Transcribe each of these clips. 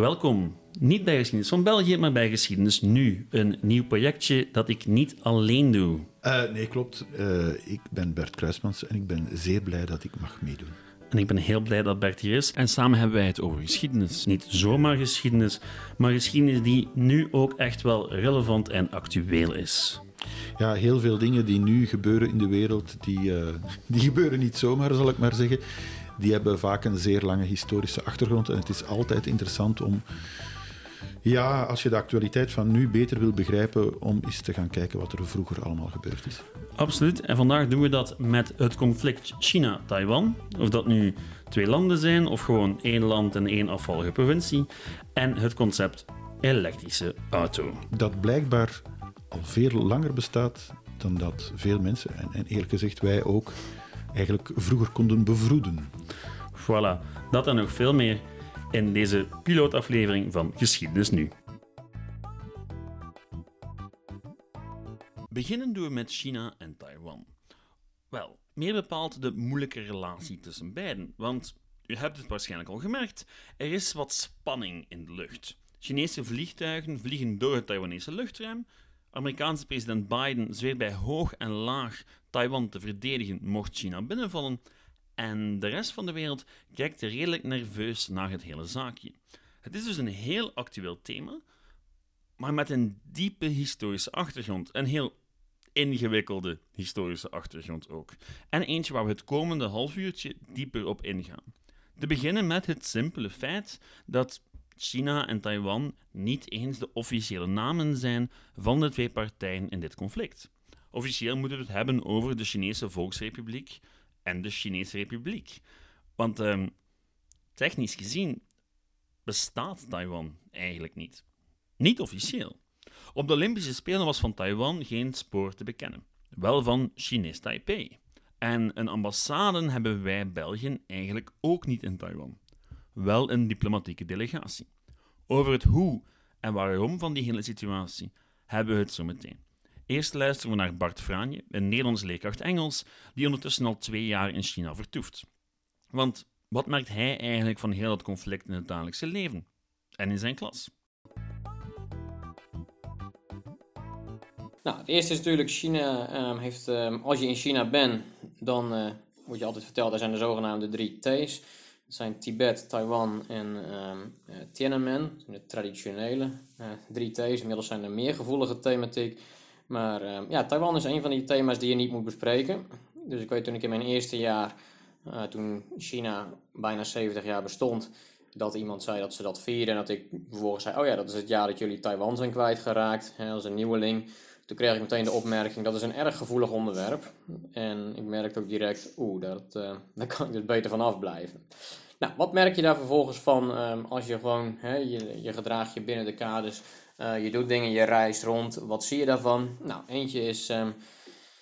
Welkom, niet bij Geschiedenis van België, maar bij Geschiedenis Nu. Een nieuw projectje dat ik niet alleen doe. Uh, nee, klopt. Uh, ik ben Bert Kruismans en ik ben zeer blij dat ik mag meedoen. En ik ben heel blij dat Bert hier is. En samen hebben wij het over geschiedenis. Niet zomaar geschiedenis, maar geschiedenis die nu ook echt wel relevant en actueel is. Ja, heel veel dingen die nu gebeuren in de wereld, die, uh, die gebeuren niet zomaar, zal ik maar zeggen die hebben vaak een zeer lange historische achtergrond. En het is altijd interessant om, ja, als je de actualiteit van nu beter wil begrijpen, om eens te gaan kijken wat er vroeger allemaal gebeurd is. Absoluut. En vandaag doen we dat met het conflict China-Taiwan. Of dat nu twee landen zijn, of gewoon één land en één afvallige provincie. En het concept elektrische auto. Dat blijkbaar al veel langer bestaat dan dat veel mensen, en, en eerlijk gezegd wij ook, eigenlijk vroeger konden bevroeden. Voilà, dat en nog veel meer in deze pilootaflevering van Geschiedenis Nu. Beginnen doen we met China en Taiwan. Wel, meer bepaald de moeilijke relatie tussen beiden, want u hebt het waarschijnlijk al gemerkt, er is wat spanning in de lucht. Chinese vliegtuigen vliegen door het Taiwanese luchtruim, Amerikaanse president Biden zweert bij hoog en laag Taiwan te verdedigen mocht China binnenvallen. En de rest van de wereld kijkt redelijk nerveus naar het hele zaakje. Het is dus een heel actueel thema, maar met een diepe historische achtergrond. Een heel ingewikkelde historische achtergrond ook. En eentje waar we het komende half uurtje dieper op ingaan. Te beginnen met het simpele feit dat China en Taiwan niet eens de officiële namen zijn van de twee partijen in dit conflict. Officieel moeten we het hebben over de Chinese Volksrepubliek en de Chinese Republiek. Want ehm, technisch gezien bestaat Taiwan eigenlijk niet. Niet officieel. Op de Olympische Spelen was van Taiwan geen spoor te bekennen. Wel van Chinees Taipei. En een ambassade hebben wij België eigenlijk ook niet in Taiwan wel een diplomatieke delegatie. Over het hoe en waarom van die hele situatie hebben we het zo meteen. Eerst luisteren we naar Bart Franje, een Nederlands leerkracht Engels, die ondertussen al twee jaar in China vertoeft. Want wat merkt hij eigenlijk van heel dat conflict in het dagelijkse leven en in zijn klas? Nou, het eerste is natuurlijk, China ehm, heeft, ehm, als je in China bent, dan uh, wordt je altijd verteld, er zijn de zogenaamde drie T's. Dat zijn Tibet, Taiwan en um, Tiananmen, de traditionele uh, drie T's. Inmiddels zijn er meer gevoelige thematiek. Maar uh, ja, Taiwan is een van die thema's die je niet moet bespreken. Dus ik weet toen ik in mijn eerste jaar, uh, toen China bijna 70 jaar bestond, dat iemand zei dat ze dat vierden. En dat ik vervolgens zei, oh ja, dat is het jaar dat jullie Taiwan zijn kwijtgeraakt. Hè, als een nieuweling. Toen kreeg ik meteen de opmerking, dat is een erg gevoelig onderwerp. En ik merkte ook direct, oeh, dat, uh, daar kan ik dus beter van afblijven. Nou, wat merk je daar vervolgens van um, als je gewoon, je, je gedraagt binnen de kaders, uh, je doet dingen, je reist rond. Wat zie je daarvan? Nou, eentje is um,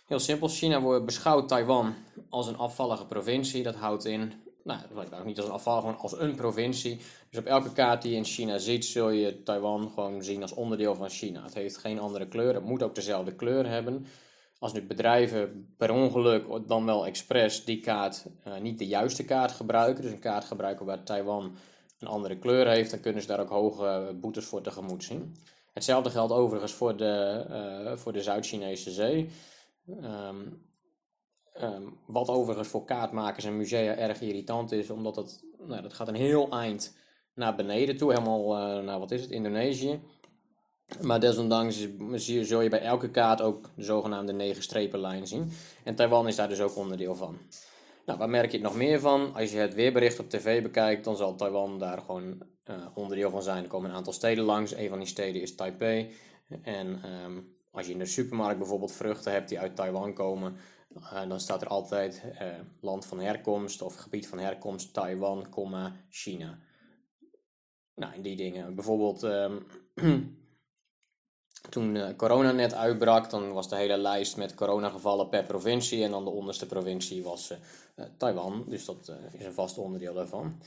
heel simpel. China wordt beschouwt Taiwan als een afvallige provincie. Dat houdt in, nou, dat lijkt niet als een afval, gewoon als een provincie. Dus op elke kaart die je in China ziet, zul je Taiwan gewoon zien als onderdeel van China. Het heeft geen andere kleur, het moet ook dezelfde kleur hebben als nu bedrijven per ongeluk dan wel expres die kaart uh, niet de juiste kaart gebruiken, dus een kaart gebruiken waar Taiwan een andere kleur heeft, dan kunnen ze daar ook hoge boetes voor tegemoet zien. Hetzelfde geldt overigens voor de, uh, voor de Zuid-Chinese zee. Um, um, wat overigens voor kaartmakers en musea erg irritant is, omdat het, nou, dat gaat een heel eind naar beneden toe, helemaal uh, naar wat is het, Indonesië. Maar desondanks zul je bij elke kaart ook de zogenaamde negen strepenlijn zien. En Taiwan is daar dus ook onderdeel van. Nou, waar merk je het nog meer van? Als je het weerbericht op tv bekijkt, dan zal Taiwan daar gewoon uh, onderdeel van zijn. Er komen een aantal steden langs. Een van die steden is Taipei. En um, als je in de supermarkt bijvoorbeeld vruchten hebt die uit Taiwan komen, uh, dan staat er altijd uh, land van herkomst of gebied van herkomst Taiwan, China. Nou, in die dingen. Bijvoorbeeld. Um, Toen uh, corona net uitbrak, dan was de hele lijst met coronagevallen per provincie. En dan de onderste provincie was uh, Taiwan. Dus dat is een vast onderdeel daarvan.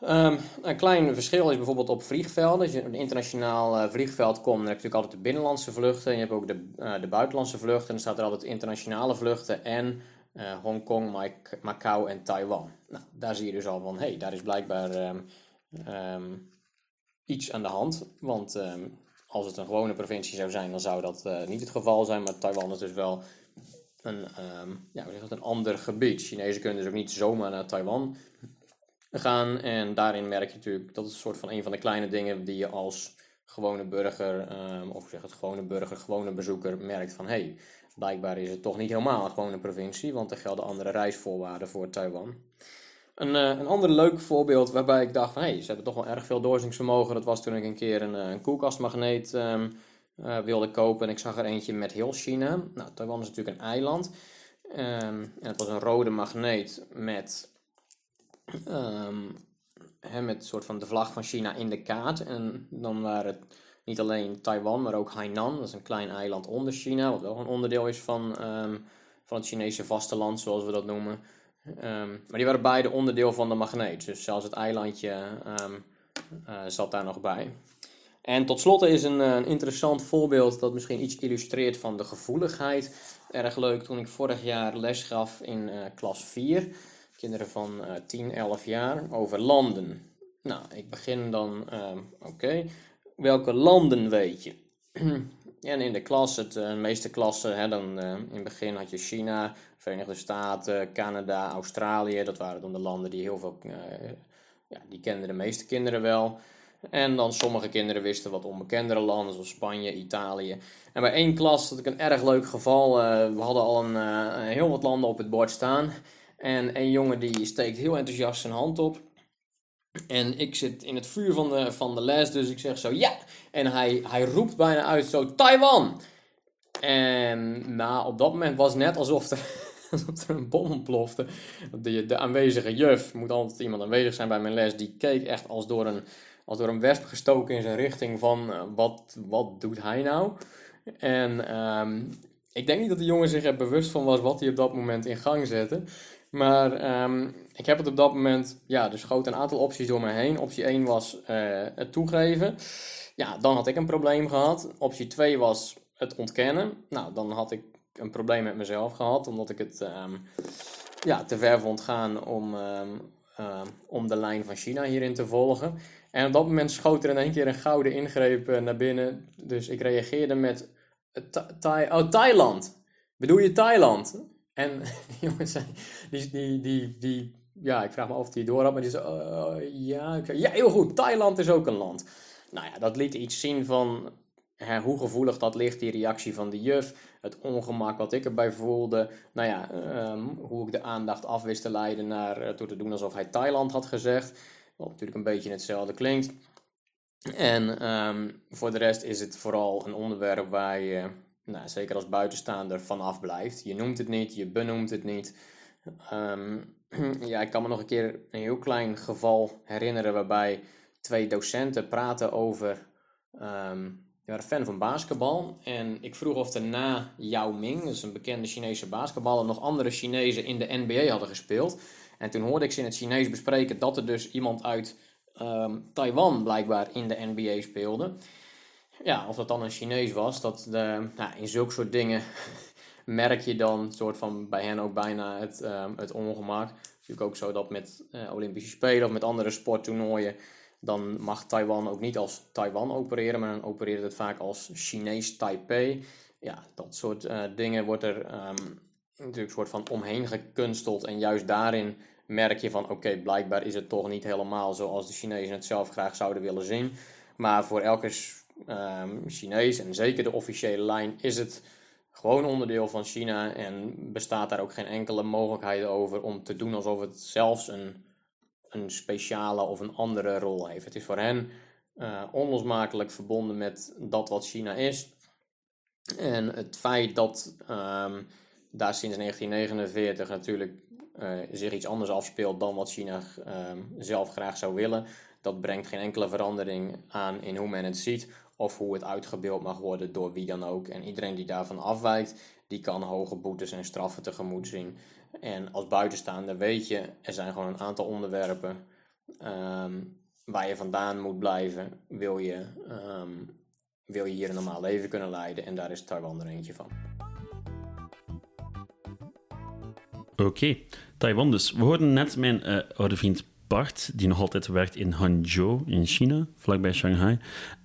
Um, een klein verschil is bijvoorbeeld op vliegvelden. Als je op een internationaal vliegveld komt, dan heb je natuurlijk altijd de binnenlandse vluchten. En je hebt ook de, de buitenlandse vluchten. En dan staat er altijd internationale vluchten en Hongkong, Macau en Taiwan. Nou, daar zie je dus al van, hé, hey, daar is blijkbaar... Um, um, iets aan de hand. Want ehm, als het een gewone provincie zou zijn, dan zou dat eh, niet het geval zijn. Maar Taiwan is dus wel een, ehm, ja, hoe zeg dat, een ander gebied. Chinezen kunnen dus ook niet zomaar naar Taiwan gaan. En daarin merk je natuurlijk, dat is een soort van een van de kleine dingen die je als gewone burger, ehm, of zeg het gewone burger, gewone bezoeker, merkt van hé, hey, blijkbaar is het toch niet helemaal een gewone provincie, want er gelden andere reisvoorwaarden voor Taiwan. Een, uh, een ander leuk voorbeeld waarbij ik dacht van hé, hey, ze hebben toch wel erg veel doorzingsvermogen. Dat was toen ik een keer een, eh, een koelkastmagneet um, uh, wilde kopen en ik zag er eentje met heel China. Nou, Taiwan is natuurlijk een eiland. Um, en het was een rode magneet met um, met soort van de vlag van China in de kaart. En dan waren het niet alleen Taiwan, maar ook Hainan. Dat is een klein eiland onder China, wat wel een onderdeel is van, van het Chinese vasteland, zoals we dat noemen. Um, maar die waren beide onderdeel van de magneet. Dus zelfs het eilandje um, uh, zat daar nog bij. En tot slot is een, een, interessant voorbeeld dat misschien iets illustreert van de gevoeligheid. Erg leuk toen ik vorig jaar les gaf in uh, klas 4 kinderen van uh, 10, 11 jaar, over landen. Nou, ik begin dan, uh, oké, welke landen weet je? en in de klas, het, de meeste klassen, hè, dan, in het begin had je China, Verenigde Staten, Canada, Australië. Dat waren dan de landen die heel veel, ja, die kenden de meeste kinderen wel. En dan sommige kinderen wisten wat onbekendere landen, zoals Spanje, Italië. En bij één klas had ik een erg leuk geval. we hadden al een, heel wat landen op het bord staan. En een jongen die steekt heel enthousiast zijn hand op. En ik zit in het vuur van de, van de les, dus ik zeg zo ja. En hij, hij roept bijna uit zo Taiwan. En nou, op dat moment was het net alsof alsof er een bom ontplofte. De, de aanwezige juf, moet altijd iemand aanwezig zijn bij mijn les, die keek echt als door een, als door een wesp gestoken in zijn richting van uh, wat, wat doet hij nou? En um, ik denk niet dat de jongen zich er bewust van was wat hij op dat moment in gang zette. Maar um, ik heb het op dat moment, ja, er schoot een aantal opties door me heen. Optie 1 was uh, het toegeven. Ja, dan had ik een probleem gehad. Optie 2 was het ontkennen. Nou, dan had ik een probleem met mezelf gehad, omdat ik het um, ja, te ver vond gaan om, um, om de lijn van China hierin te volgen. En op dat moment schoot er in één keer een gouden ingreep uh, naar binnen. Dus ik reageerde met Thai oh, Thailand. Bedoel je Thailand? En jongens, die, die, die, die, ja, ik vraag me af of hij door had, maar die zei, uh, ja, zei, ja, heel goed, Thailand is ook een land. Nou ja, dat liet iets zien van hoe gevoelig dat ligt, die reactie van de juf, het ongemak wat ik erbij voelde, nou ja, um, hoe ik de aandacht af wist te leiden naar, uh, te doen alsof hij Thailand had gezegd, wat natuurlijk een beetje hetzelfde klinkt. En um, voor de rest is het vooral een onderwerp waar je nou, zeker als buitenstaander vanaf blijft. Je noemt het niet, je benoemt het niet. Um, ja, ik kan me nog een keer een heel klein geval herinneren waarbij twee docenten praten over. Die waren fan van basketbal. En ik vroeg of er na Yao Ming, dus een bekende Chinese basketballer, nog andere Chinezen in de NBA hadden gespeeld. En toen hoorde ik ze in het Chinees bespreken dat er dus iemand uit um, Taiwan blijkbaar in de NBA speelde. Ja, of dat dan een Chinees was, dat de, nou, in zulke soort dingen merk je dan soort van bij hen ook bijna het, um, het ongemak. Het is natuurlijk ook zo dat met uh, Olympische Spelen of met andere sporttoernooien, dan mag Taiwan ook niet als Taiwan opereren, maar dan opereert het vaak als Chinees Taipei. Ja, dat soort uh, dingen wordt er um, natuurlijk een soort van omheen gekunsteld. En juist daarin merk je van oké, blijkbaar is het toch niet helemaal zoals de Chinezen het zelf graag zouden willen zien. Maar voor elke um, Chinees en zeker de officiële lijn is het gewoon onderdeel van China en bestaat daar ook geen enkele mogelijkheid over om te doen alsof het zelfs een, een speciale of een andere rol heeft. Het is voor hen uh, onlosmakelijk verbonden met dat wat China is. En het feit dat um, daar sinds 1949 natuurlijk uh, zich iets anders afspeelt dan wat China um, zelf graag zou willen, dat brengt geen enkele verandering aan in hoe men het ziet of hoe het uitgebeeld mag worden door wie dan ook. En iedereen die daarvan afwijkt, die kan hoge boetes en straffen tegemoet zien. En als buitenstaander weet je, er zijn gewoon een aantal onderwerpen um, waar je vandaan moet blijven, wil je, um, wil je hier een normaal leven kunnen leiden. En daar is Taiwan er eentje van. Oké. Taiwan dus. We hoorden net mijn uh, oude vriend Bart, die nog altijd werkt in Hangzhou in China, vlakbij Shanghai,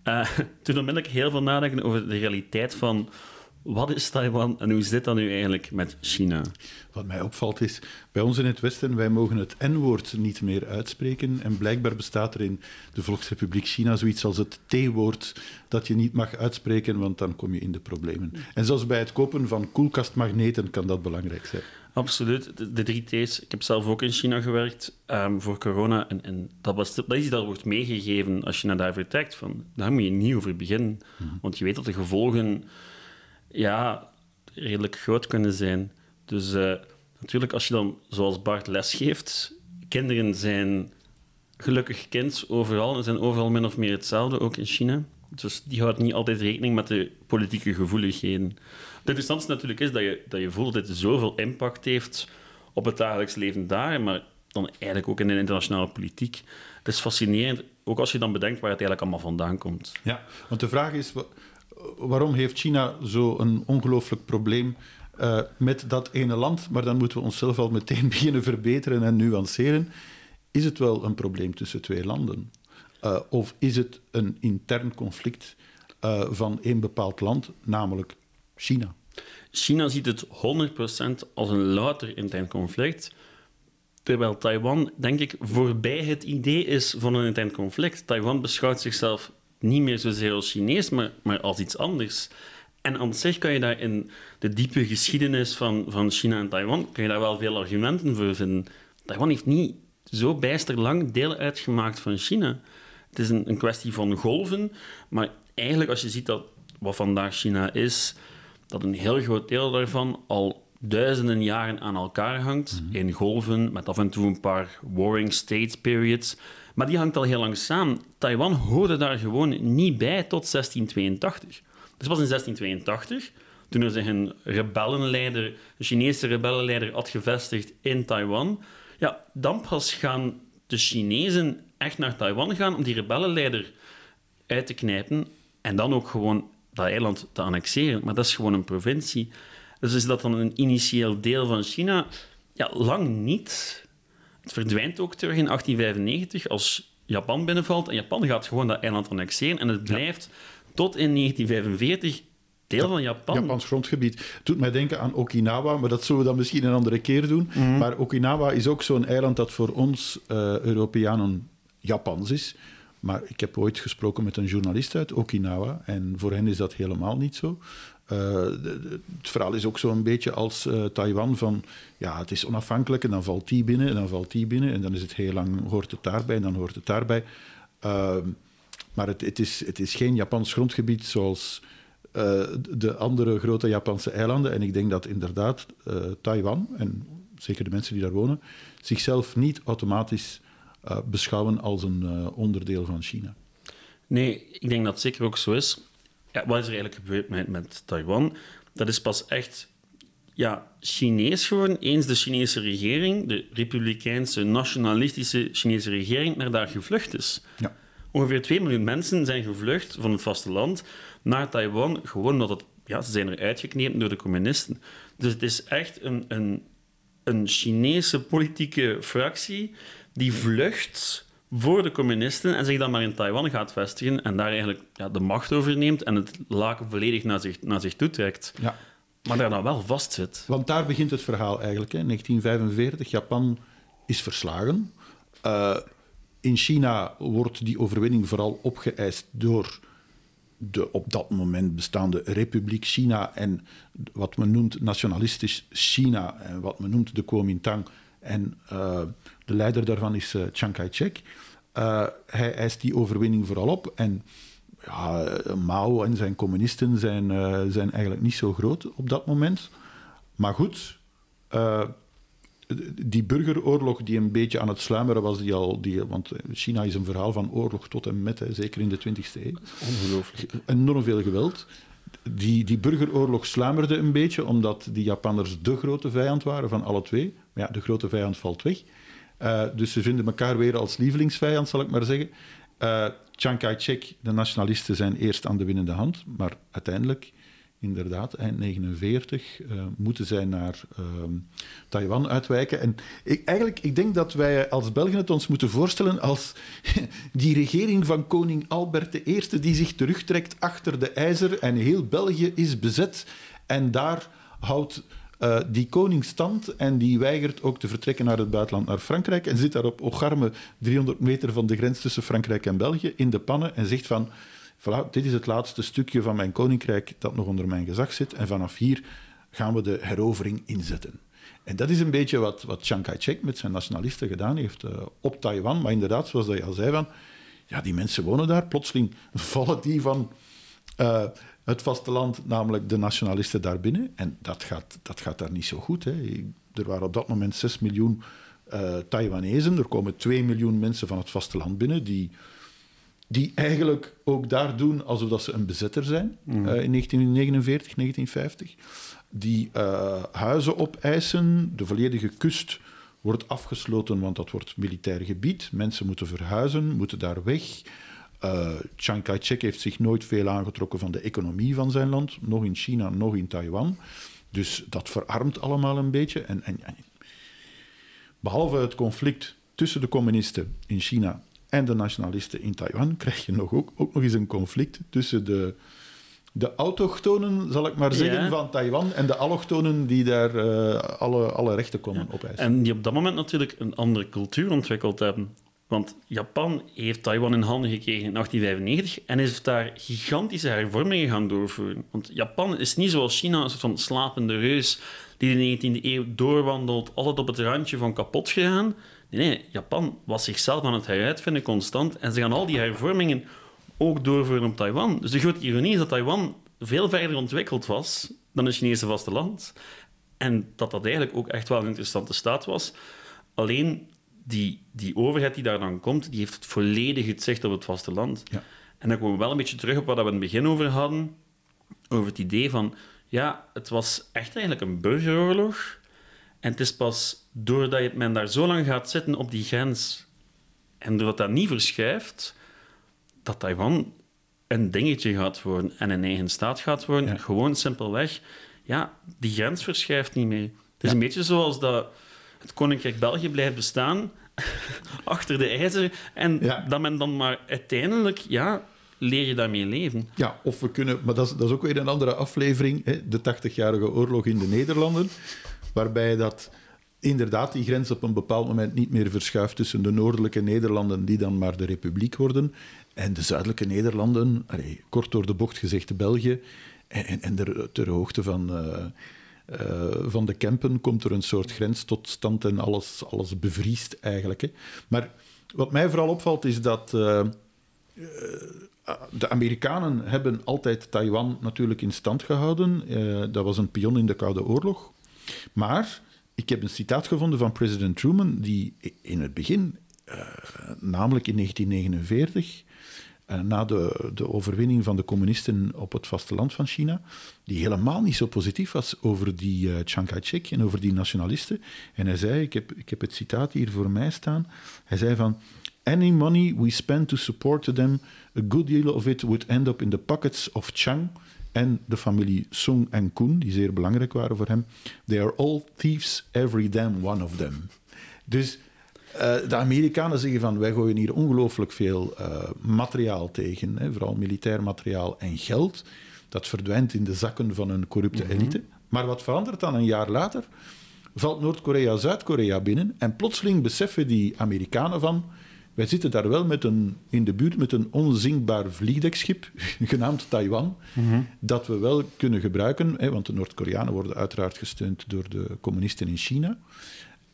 uh, toen onmiddellijk heel veel nadenken over de realiteit van wat is Taiwan en hoe zit dat nu eigenlijk met China? Wat mij opvalt is, bij ons in het Westen, wij mogen het N-woord niet meer uitspreken. En blijkbaar bestaat er in de Volksrepubliek China zoiets als het T-woord dat je niet mag uitspreken, want dan kom je in de problemen. En zelfs bij het kopen van koelkastmagneten kan dat belangrijk zijn. Absoluut, de, drie T's. Ik heb zelf ook in China gewerkt um, voor corona. En, en dat, was, dat is iets dat wordt meegegeven als je naar daar vertrekt. Van, daar moet je niet over beginnen. Mhm. Want je weet dat de gevolgen ja, redelijk groot kunnen zijn. Dus uh, natuurlijk, als je dan, zoals Bart, lesgeeft, kinderen zijn gelukkig kind overal en zijn overal min of meer hetzelfde, ook in China. Dus die houdt niet altijd rekening met de politieke gevoeligheden. Het interessantste natuurlijk is dat je, dat je voelt dat het zoveel impact heeft op het dagelijks leven daar, maar dan eigenlijk ook in de internationale politiek. Het is fascinerend, ook als je dan bedenkt waar het eigenlijk allemaal vandaan komt. Ja, want de vraag is, waarom heeft China zo'n ongelooflijk probleem uh, met dat ene land? Maar dan moeten we onszelf al meteen beginnen verbeteren en nuanceren. Is het wel een probleem tussen twee landen? Uh, of is het een intern conflict uh, van één bepaald land, namelijk China? China ziet het 100% als een louter intern conflict. Terwijl Taiwan, denk ik, voorbij het idee is van een intern conflict. Taiwan beschouwt zichzelf niet meer zozeer als Chinees, maar, maar als iets anders. En aan zich kan je daar in de diepe geschiedenis van, van China en Taiwan kan je daar wel veel argumenten voor vinden. Taiwan heeft niet zo bijster lang deel uitgemaakt van China. Het is een, een kwestie van golven, maar eigenlijk als je ziet dat wat vandaag China is, dat een heel groot deel daarvan al duizenden jaren aan elkaar hangt, mhm. in golven, met af en toe een paar warring state periods. Maar die hangt al heel lang samen. Taiwan hoorde daar gewoon niet bij tot 1682. Dus was in 1682, toen er zich een rebellenleider, een Chinese rebellenleider had gevestigd in Taiwan. Ja, dan pas gaan de Chinezen echt naar Taiwan gaan om die rebellenleider uit te knijpen en dan ook gewoon dat eiland te annexeren. Maar dat is gewoon een provincie. Dus is dat dan een initieel deel van China? Ja, lang niet. Het verdwijnt ook terug in 1895 als Japan binnenvalt. En Japan gaat gewoon dat eiland annexeren. En het blijft tot in 1945 deel van Japan. Japans grondgebied. Het doet mij denken aan Okinawa, maar dat zullen we dan misschien een andere keer doen. Mhm. Maar Okinawa is ook zo'n eiland dat voor ons uh, Europeanen Japans is. Maar ik heb ooit gesproken met een journalist uit Okinawa en voor hen is dat helemaal niet zo. Uh, het verhaal is ook zo'n beetje als uh, Taiwan van ja, het is onafhankelijk en dan valt die binnen en dan valt die binnen en dan is het heel lang, hoort het daarbij en dan hoort het daarbij. Uh, maar het, het, is, het is geen Japans grondgebied zoals de andere grote Japanse eilanden. En ik denk dat inderdaad Taiwan, en zeker de mensen die daar wonen, zichzelf niet automatisch beschouwen als een onderdeel van China. Nee, ik denk dat het zeker ook zo is ja, wat is er eigenlijk gebeurd met, met Taiwan? Dat is pas echt ja, Chinees geworden eens de Chinese regering, de republikeinse, nationalistische Chinese regering, naar daar gevlucht is. Ja. Ongeveer 2 miljoen mensen zijn gevlucht van het vasteland naar Taiwan, gewoon omdat het, ja, ze zijn er uitgeknepen door de communisten. Dus het is echt een, een, een Chinese politieke fractie die vlucht voor de communisten en zich dan maar in Taiwan gaat vestigen en daar eigenlijk ja, de macht overneemt en het laken volledig naar zich, naar zich toe trekt. Ja. Maar daar dan wel vast zit. Want daar begint het verhaal eigenlijk. Hè. 1945, Japan is verslagen. Uh, in China wordt die overwinning vooral opgeëist door de op dat moment bestaande Republiek China en wat men noemt nationalistisch China en wat men noemt de Kuomintang en uh, de leider daarvan is uh, Chiang Kai-shek. Uh, hij eist die overwinning vooral op. En ja, Mao en zijn communisten zijn, zijn eigenlijk niet zo groot op dat moment. Maar goed, die burgeroorlog die een beetje aan het sluimeren was, die al, die, want China is een verhaal van oorlog tot en met, hè, zeker in de 20e eeuw. Ongelooflijk. Enorm veel geweld. Die, die burgeroorlog sluimerde een beetje, omdat die Japanners de grote vijand waren van alle twee. Ja, de grote vijand valt weg. Uh, dus ze vinden elkaar weer als lievelingsvijand, zal ik maar zeggen. Uh, Chiang Kai-shek, de nationalisten, zijn eerst aan de winnende hand, maar uiteindelijk inderdaad, eind 49, uh, moeten zij naar uh, Taiwan uitwijken. En ik, eigenlijk, ik denk dat wij als Belgen het ons moeten voorstellen als die regering van koning Albert I, die zich terugtrekt achter de ijzer en heel België is bezet. En daar houdt uh, die koning stand en die weigert ook te vertrekken naar het buitenland, naar Frankrijk. En zit daar op Ogarme, 300 meter van de grens tussen Frankrijk en België, in de pannen en zegt van voilà, dit is het laatste stukje van mijn koninkrijk dat nog onder mijn gezag zit. En vanaf hier gaan we de herovering inzetten. En dat is een beetje wat, wat Chiang Kai-shek met zijn nationalisten gedaan heeft uh, op Taiwan. Maar inderdaad, zoals dat je al zei, van, ja, die mensen wonen daar. Plotseling vallen die van uh, het vasteland, namelijk de nationalisten, daar binnen. En dat gaat, dat gaat daar niet zo goed. Hè. Er waren op dat moment 6 miljoen uh, Taiwanezen. Er komen 2 miljoen mensen van het vasteland binnen die die eigenlijk ook daar doen alsof dat ze een bezetter zijn mm. uh, in 1949, 1950. Die uh, huizen opeisen, de volledige kust wordt afgesloten, want dat wordt militair gebied. Mensen moeten verhuizen, moeten daar weg. Uh, Chiang Kai-shek heeft zich nooit veel aangetrokken van de economie van zijn land, nog in China, nog in Taiwan. Dus dat verarmt allemaal een beetje. En, en, en behalve het conflict tussen de communisten in China en de nationalisten in Taiwan, krijg je nog ook, ook nog eens een conflict tussen de, de autochtonen, zal ik maar zeggen, van Taiwan en de allochtonen die daar uh, alle, alle rechten komen ja. opeisen. En die op dat moment natuurlijk een andere cultuur ontwikkeld hebben. Want Japan heeft Taiwan in handen gekregen in 1895 en is daar gigantische hervormingen gaan doorvoeren. Want Japan is niet zoals China, een soort van slapende reus die de 19e eeuw doorwandelt, altijd op het randje van kapot gegaan. Nee, nee, Japan was zichzelf aan het heruitvinden constant. En ze gaan al die hervormingen ook doorvoeren op Taiwan. Dus de grote ironie is dat Taiwan veel verder ontwikkeld was dan het Chinese vasteland. En dat dat eigenlijk ook echt wel een interessante staat was. Alleen die, die overheid die daar dan komt, die heeft het volledig het zicht op het vasteland. Ja. En dan komen we wel een beetje terug op wat we in het begin over hadden. Over het idee van, ja, het was echt eigenlijk een burgeroorlog. En het is pas doordat men daar zo lang gaat zitten op die grens en doordat dat niet verschuift, dat Taiwan een dingetje gaat worden en een eigen staat gaat worden. Gewoon simpelweg, ja, die grens verschuift niet mee. Het is een beetje zoals dat het Koninkrijk België blijft bestaan achter de ijzer en dat men dan maar uiteindelijk, ja, leer je daarmee leven. Ja, of we kunnen, maar dat is, dat is ook weer een andere aflevering, hè, de 80-jarige oorlog in de Nederlanden, waarbij dat inderdaad die grens op een bepaald moment niet meer verschuift tussen de noordelijke Nederlanden, die dan maar de republiek worden, en de zuidelijke Nederlanden, allee, kort door de bocht gezegd België, en, en, en ter, ter, hoogte van, uh, uh, van de Kempen komt er een soort grens tot stand en alles, alles bevriest eigenlijk. Hè. Maar wat mij vooral opvalt is dat uh, de Amerikanen hebben altijd Taiwan natuurlijk in stand gehouden. dat was een pion in de Koude Oorlog. Maar ik heb een citaat gevonden van president Truman, die in het begin, namelijk in 1949, uh, eh, na de, de overwinning van de communisten op het vasteland van China, die helemaal niet zo positief was over die uh, Chiang Kai-shek en over die nationalisten. En hij zei, ik heb, ik heb het citaat hier voor mij staan, hij zei van, any money we spend to support them, a good deal of it would end up in the pockets of Chiang en de familie Sung en Koen, die zeer belangrijk waren voor hem. They are all thieves, every damn one of them. Dus de Amerikanen zeggen van wij gooien hier ongelooflijk veel uh, materiaal tegen, hè, vooral militair materiaal en geld. Dat verdwijnt in de zakken van een corrupte mm -hmm. elite. Maar wat verandert dan een jaar later? Valt Noord-Korea Zuid-Korea binnen en plotseling beseffen die Amerikanen van wij zitten daar wel met een, in de buurt met een onzinkbaar vliegdekschip, genaamd Taiwan, mm-hmm. dat we wel kunnen gebruiken, hè, want de Noord-Koreanen worden uiteraard gesteund door de communisten in China.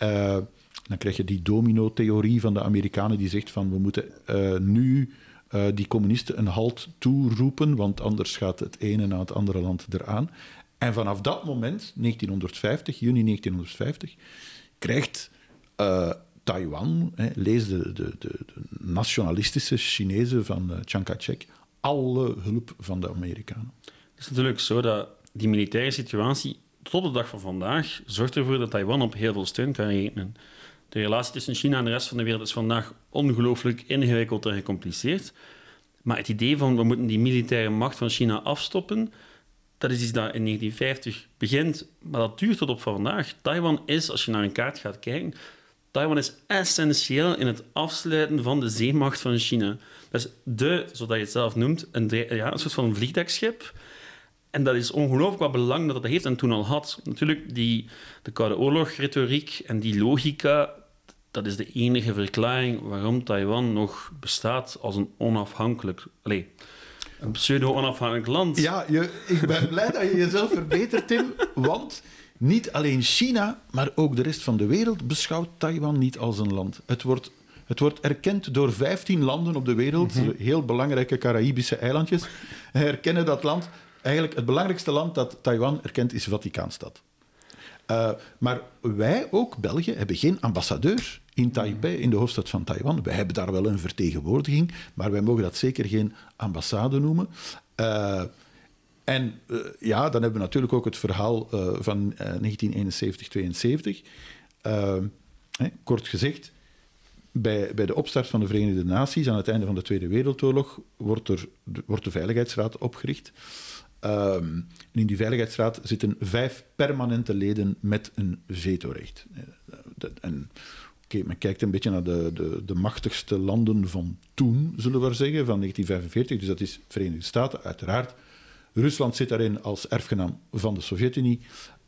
Uh, dan krijg je die domino-theorie van de Amerikanen die zegt van we moeten uh, nu uh, die communisten een halt toeroepen, want anders gaat het ene na het andere land eraan. En vanaf dat moment, 1950, juni 1950, krijgt Taiwan, hè, lees de, de, de, nationalistische Chinezen van Chiang Kai-shek, alle hulp van de Amerikanen. Het is natuurlijk zo dat die militaire situatie tot de dag van vandaag zorgt ervoor dat Taiwan op heel veel steun kan rekenen. De relatie tussen China en de rest van de wereld is vandaag ongelooflijk ingewikkeld en gecompliceerd. Maar het idee van we moeten die militaire macht van China afstoppen, dat is iets dat in 1950 begint, maar dat duurt tot op vandaag. Taiwan is, als je naar een kaart gaat kijken, Taiwan is essentieel in het afsluiten van de zeemacht van China. Dat is de, zoals je het zelf noemt, een, ja, een soort van vliegdekschip. En dat is ongelooflijk wat belang dat dat heeft en toen al had. Natuurlijk, die, de Koude Oorlog-retoriek en die logica, dat is de enige verklaring waarom Taiwan nog bestaat als een onafhankelijk... Allez, een pseudo-onafhankelijk land. Ja, je, ik ben blij dat je jezelf verbetert, Tim. Want niet alleen China, maar ook de rest van de wereld beschouwt Taiwan niet als een land. Het wordt, het wordt erkend door 15 landen op de wereld, heel belangrijke Caraïbische eilandjes, herkennen dat land. Eigenlijk het belangrijkste land dat Taiwan erkent is Vaticaanstad. Uh, maar wij ook, België, hebben geen ambassadeur in Taipei, in de hoofdstad van Taiwan. Wij hebben daar wel een vertegenwoordiging, maar wij mogen dat zeker geen ambassade noemen. Uh, en uh, ja, dan hebben we natuurlijk ook het verhaal uh, van uh, 1971-72. kort gezegd, bij, bij de opstart van de Verenigde Naties aan het einde van de Tweede Wereldoorlog wordt, er, wordt de Veiligheidsraad opgericht. en in die Veiligheidsraad zitten vijf permanente leden met een vetorecht. En men kijkt een beetje naar de, de, de machtigste landen van toen, zullen we maar zeggen, van 1945. Dus dat is Verenigde Staten, uiteraard. Rusland zit daarin als erfgenaam van de Sovjet-Unie.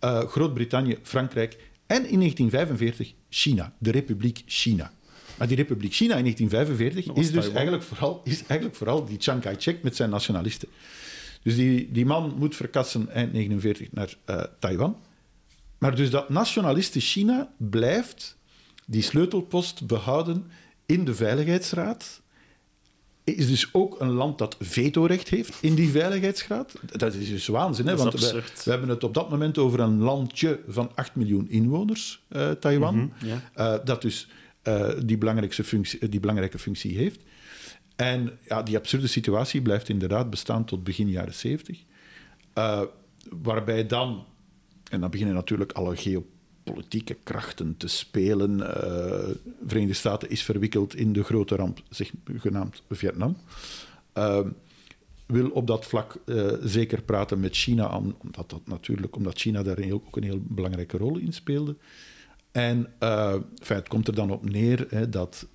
Uh, Groot-Brittannië, Frankrijk en in 1945 China, de Republiek China. Maar die Republiek China in 1945 is dus eigenlijk vooral, is eigenlijk vooral die Chiang Kai-shek met zijn nationalisten. Dus die, die man moet verkassen eind 1949 naar uh, Taiwan. Maar dus dat nationaliste China blijft die sleutelpost behouden in de Veiligheidsraad. Is dus ook een land dat vetorecht heeft in die Veiligheidsraad. Dat is dus waanzin, hè? want we, we, hebben het op dat moment over een landje van 8 miljoen inwoners, uh, Taiwan, mm -hmm, ja. uh, dat dus uh, die, belangrijkste functie, die belangrijke functie heeft. En ja, die absurde situatie blijft inderdaad bestaan tot begin jaren 70. waarbij dan, en dan beginnen natuurlijk alle geopolitieke politieke krachten te spelen. Uh, Verenigde Staten is verwikkeld in de grote ramp, zich genaamd Vietnam. Uh, wil op dat vlak uh, zeker praten met China, omdat, dat natuurlijk, omdat China daar ook een heel belangrijke rol in speelde. En het komt er dan op neer hè, dat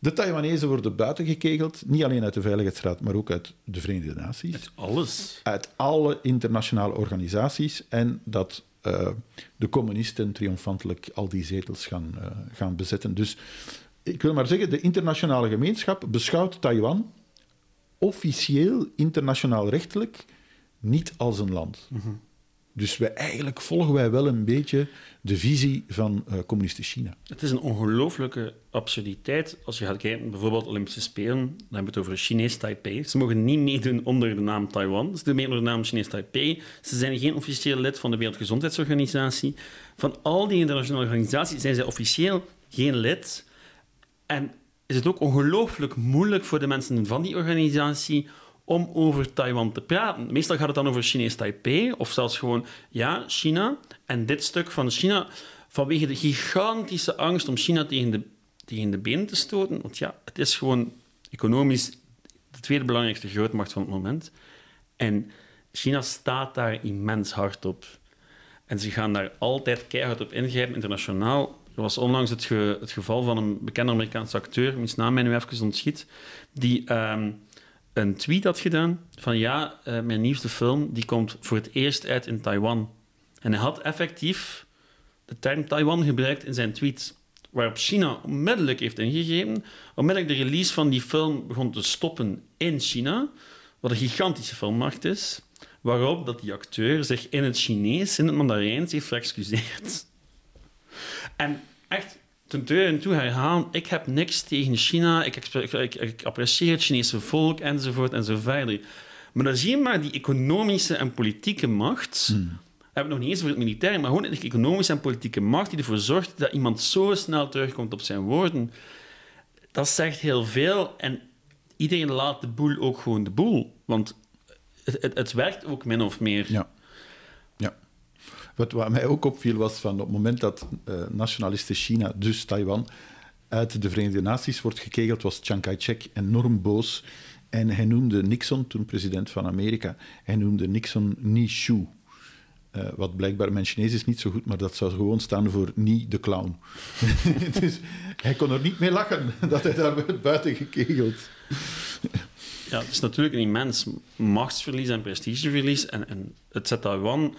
de Taiwanese worden buitengekegeld, niet alleen uit de Veiligheidsraad, maar ook uit de Verenigde Naties. Uit alles. Uit alle internationale organisaties. En dat uh, de communisten triomfantelijk al die zetels gaan, uh, gaan bezetten. Dus ik wil maar zeggen, de internationale gemeenschap beschouwt Taiwan officieel, internationaal rechtelijk, niet als een land. -hmm. Dus wij, eigenlijk volgen wij wel een beetje de visie van uh, communiste China. Het is een ongelooflijke absurditeit. Als je gaat kijken, bijvoorbeeld Olympische Spelen, dan hebben we het over Chinees Taipei. Ze mogen niet meedoen onder de naam Taiwan. Ze doen mee onder de naam Chinees Taipei. Ze zijn geen officieel lid van de Wereldgezondheidsorganisatie. Van al die internationale organisaties zijn zij officieel geen lid. En is het ook ongelooflijk moeilijk voor de mensen van die organisatie om over Taiwan te praten. Meestal gaat het dan over Chinees Taipei, of zelfs gewoon, ja, China. En dit stuk van China, vanwege de gigantische angst om China tegen de, tegen de benen te stoten. Want ja, het is gewoon economisch de tweede belangrijkste grootmacht van het moment. En China staat daar immens hard op. En ze gaan daar altijd keihard op ingrijpen, internationaal. Er was onlangs het, het geval van een bekende Amerikaanse acteur, wiens naam mij nu even ontschiet, die... Um, een tweet had gedaan van ja, uh, mijn nieuwste film die komt voor het eerst uit in Taiwan. En hij had effectief de term Taiwan gebruikt in zijn tweet. Waarop China onmiddellijk heeft ingegeven, onmiddellijk de release van die film begon te stoppen in China, wat een gigantische filmmarkt is, waarop dat die acteur zich in het Chinees, in het Mandarijns, heeft verexcuseerd. En echt, ten tweede en toe herhalen, ik heb niks tegen China, ik, ik, ik, ik, apprecieer het Chinese volk, enzovoort en zo verder. Maar dan zie je maar die economische en politieke macht... Hmm. Hebben het nog niet eens voor het militair, maar gewoon de economische en politieke macht die ervoor zorgt dat iemand zo snel terugkomt op zijn woorden. Dat zegt heel veel en iedereen laat de boel ook gewoon de boel. Want het, het, het werkt ook min of meer. Ja. Wat, mij ook opviel was van op het moment dat uh, nationaliste China, dus Taiwan, uit de Verenigde Naties wordt gekegeld, was Chiang Kai-shek enorm boos En hij noemde Nixon, toen president van Amerika, hij noemde Nixon Nishu. Uh, wat blijkbaar mijn Chinees is niet zo goed, maar dat zou gewoon staan voor niet de clown. dus hij kon er niet mee lachen dat hij daar werd buiten gekegeld. Ja, het is natuurlijk een immens machtsverlies en prestigeverlies. En, en het zet Taiwan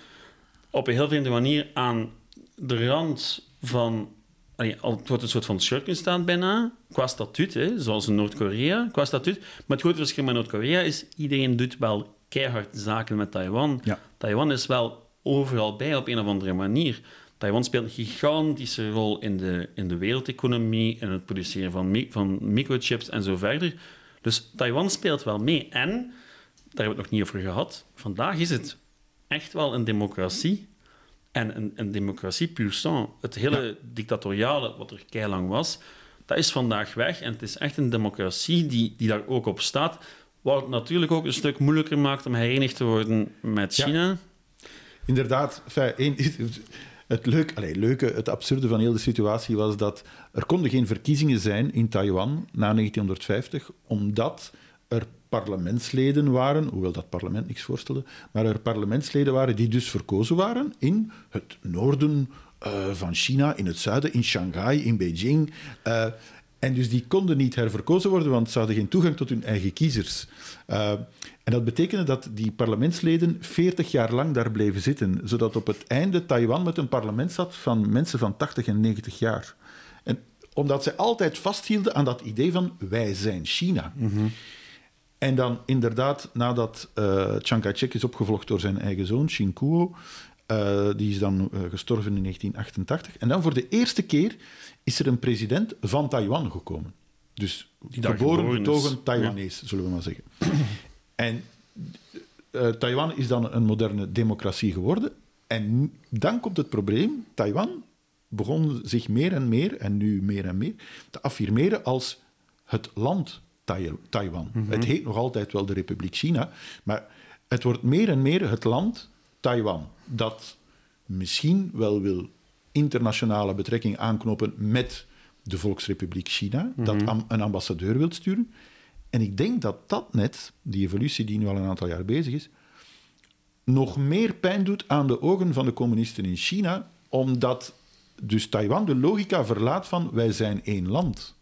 op een heel vreemde manier aan de rand van... Allee, het wordt een soort van schurkenstaat bijna, qua statuut, hè, zoals in Noord-Korea, qua statuut. Maar het grote verschil met Noord-Korea is, iedereen doet wel keihard zaken met Taiwan. Ja. Taiwan is wel overal bij op een of andere manier. Taiwan speelt een gigantische rol in de, in de wereldeconomie, in het produceren van, van microchips en zo verder. Dus Taiwan speelt wel mee. En, daar hebben we het nog niet over gehad, vandaag is het echt wel een democratie. En een, een democratie puur sang. Het hele dictatoriale, wat er keilang was, dat is vandaag weg. En het is echt een democratie die, die daar ook op staat. Wat het natuurlijk ook een stuk moeilijker maakt om herenigd te worden met China. Inderdaad, fijn, het leuke, allez, leuke, het absurde van heel de situatie was dat er konden geen verkiezingen zijn in Taiwan na 1950, omdat er parlementsleden waren, hoewel dat parlement niks voorstelde, maar er parlementsleden waren die dus verkozen waren in het noorden uh, van China, in het zuiden, in Shanghai, in Beijing. Uh, en dus die konden niet herverkozen worden, want ze hadden geen toegang tot hun eigen kiezers. Uh, en dat betekende dat die parlementsleden 40 jaar lang daar bleven zitten, zodat op het einde Taiwan met een parlement zat van mensen van 80 en 90 jaar. En omdat ze altijd vasthielden aan dat idee van wij zijn China. En dan inderdaad, nadat uh, Chiang Kai-shek is opgevolgd door zijn eigen zoon, Xin Kuo, uh, die is dan uh, gestorven in 1988. En dan voor de eerste keer is er een president van Taiwan gekomen. Dus geboren, getogen Taiwanese, zullen we maar zeggen. en uh, Taiwan is dan een moderne democratie geworden. En dan komt het probleem. Taiwan begon zich meer en meer, en nu meer en meer, te affirmeren als het land Tai Taiwan. Het heet nog altijd wel de Republiek China, maar het wordt meer en meer het land Taiwan. Dat misschien wel wil internationale betrekking aanknopen met de Volksrepubliek China, dat am- een ambassadeur wil sturen. En ik denk dat dat net, die evolutie die nu al een aantal jaar bezig is, nog meer pijn doet aan de ogen van de communisten in China, omdat dus Taiwan de logica verlaat van wij zijn één land.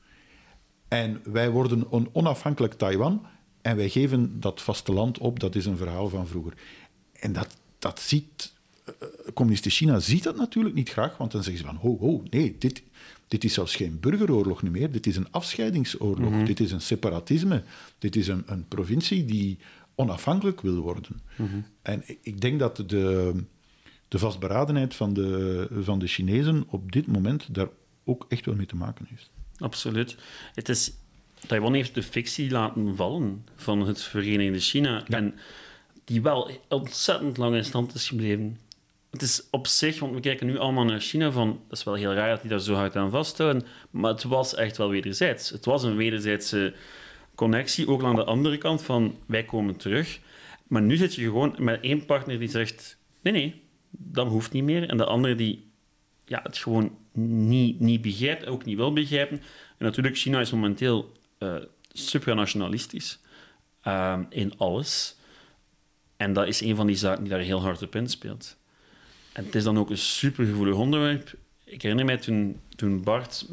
En wij worden een onafhankelijk Taiwan en wij geven dat vasteland op. Dat is een verhaal van vroeger. En dat, dat ziet... eh, Communisten China ziet dat natuurlijk niet graag, want dan zeggen ze van, ho, ho, nee, dit, dit is zelfs geen burgeroorlog meer, dit is een afscheidingsoorlog, dit is een separatisme, dit is een, een provincie die onafhankelijk wil worden. En ik- ik denk dat de, de vastberadenheid van de, van de Chinezen op dit moment daar ook echt wel mee te maken heeft. Absoluut. Het is, Taiwan heeft de fictie laten vallen van het Verenigde China. En die wel ontzettend lang in stand is gebleven. Het is op zich, want we kijken nu allemaal naar China van... Dat is wel heel raar dat die daar zo hard aan vasthouden. Maar het was echt wel wederzijds. Het was een wederzijdse connectie. Ook aan de andere kant van, wij komen terug. Maar nu zit je gewoon met één partner die zegt... Nee, nee, dat hoeft niet meer. En de andere die ja, het gewoon niet, niet begrijpt, ook niet wil begrijpen. En natuurlijk, China is momenteel eh, supranationalistisch eh, in alles. En dat is een van die zaken die daar heel hard op inspeelt. En het is dan ook een supergevoelig onderwerp. Ik herinner mij toen, toen Bart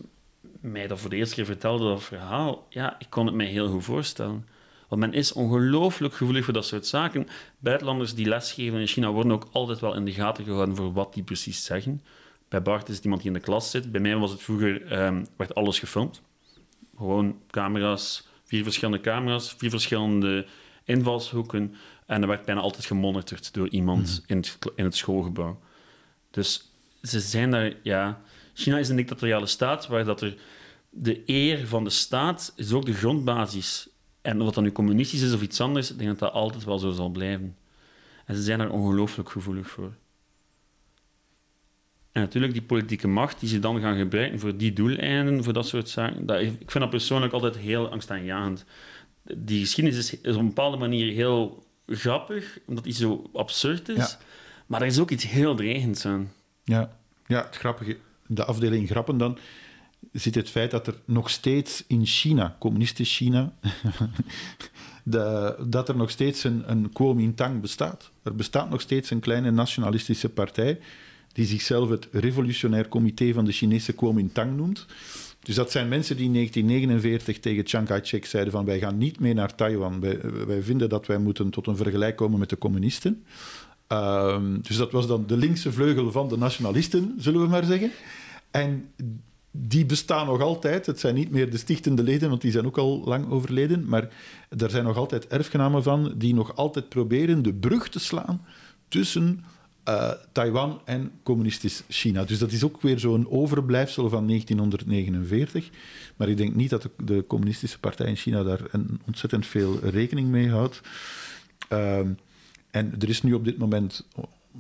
mij dat voor de eerste keer vertelde, dat verhaal. Ja, ik kon het mij heel goed voorstellen. Want men is ongelooflijk gevoelig voor dat soort zaken. Buitenlanders die lesgeven in China worden ook altijd wel in de gaten gehouden voor wat die precies zeggen. Bij Bart is het iemand die in de klas zit. Bij mij was het vroeger, ehm, werd alles gefilmd. Gewoon camera's, vier verschillende camera's, vier verschillende invalshoeken. En er werd bijna altijd gemonitord door iemand in, het, in het schoolgebouw. Dus ze zijn daar, ja... China is een dictatoriale staat waar dat er de eer van de staat is ook de grondbasis. En of dat dan nu communistisch is of iets anders, ik denk dat dat altijd wel zo zal blijven. En ze zijn daar ongelooflijk gevoelig voor. En natuurlijk die politieke macht die ze dan gaan gebruiken voor die doeleinden, voor dat soort zaken. Dat, ik vind dat persoonlijk altijd heel angstaanjagend. Die geschiedenis is, is op een bepaalde manier heel grappig, omdat die zo absurd is. Ja. Maar er is ook iets heel dreigends aan. Ja, ja het grappige, de afdeling grappen dan. zit het feit dat er nog steeds in China, communistisch China, de, dat er nog steeds een, een Kuomintang bestaat. Er bestaat nog steeds een kleine nationalistische partij die zichzelf het Revolutionair Comité van de Chinese Kuomintang noemt. Dus dat zijn mensen die in 1949 tegen Chiang Kai-shek zeiden van wij gaan niet mee naar Taiwan. Wij, vinden dat wij moeten tot een vergelijk komen met de communisten. Ehm, dus dat was dan de linkse vleugel van de nationalisten, zullen we maar zeggen. En die bestaan nog altijd. Het zijn niet meer de stichtende leden, want die zijn ook al lang overleden. Maar er zijn nog altijd erfgenamen van die nog altijd proberen de brug te slaan tussen uh, Taiwan en communistisch China. Dus dat is ook weer zo'n overblijfsel van 1949. Maar ik denk niet dat de, de, communistische partij in China daar een ontzettend veel rekening mee houdt. Uh, en er is nu op dit moment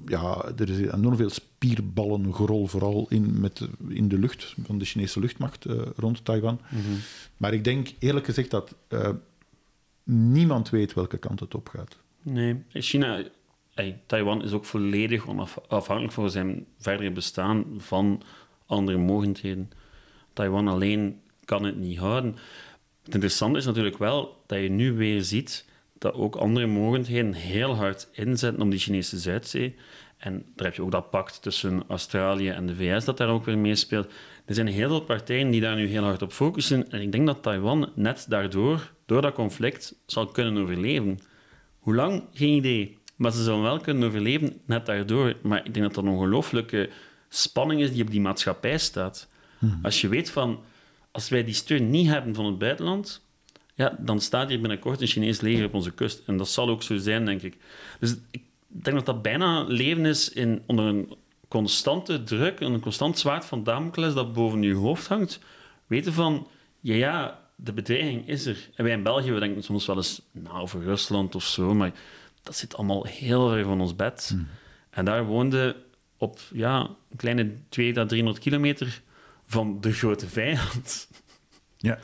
ja, er is enorm veel spierballengerol, vooral in, met, in de lucht van de Chinese luchtmacht uh, rond Taiwan. Mm -hmm. Maar ik denk eerlijk gezegd dat uh, niemand weet welke kant het op gaat. Nee, China, Taiwan is ook volledig onafhankelijk voor zijn verdere bestaan van andere mogendheden. Taiwan alleen kan het niet houden. Het interessante is natuurlijk wel dat je nu weer ziet dat ook andere mogendheden heel hard inzetten om die Chinese Zuidzee. En daar heb je ook dat pact tussen Australië en de VS dat daar ook weer meespeelt. Er zijn heel veel partijen die daar nu heel hard op focussen. En ik denk dat Taiwan net daardoor, door dat conflict, zal kunnen overleven. Hoe lang? Geen idee. Maar ze zullen wel kunnen overleven, net daardoor. Maar ik denk dat dat een ongelooflijke spanning is die op die maatschappij staat. Hmm. Als je weet van, als wij die steun niet hebben van het buitenland, ja, dan staat hier binnenkort een Chinees leger op onze kust. En dat zal ook zo zijn, denk ik. Dus ik denk dat dat bijna leven is in, onder een constante druk, een constant zwaard van Damocles dat boven je hoofd hangt. Weten van, ja, ja, de bedreiging is er. En wij in België, we denken soms wel eens nou, over Rusland of zo, maar dat zit allemaal heel ver van ons bed. Hmm. En daar woonde op ja, een kleine 200 à 300 kilometer van de grote vijand. Ja.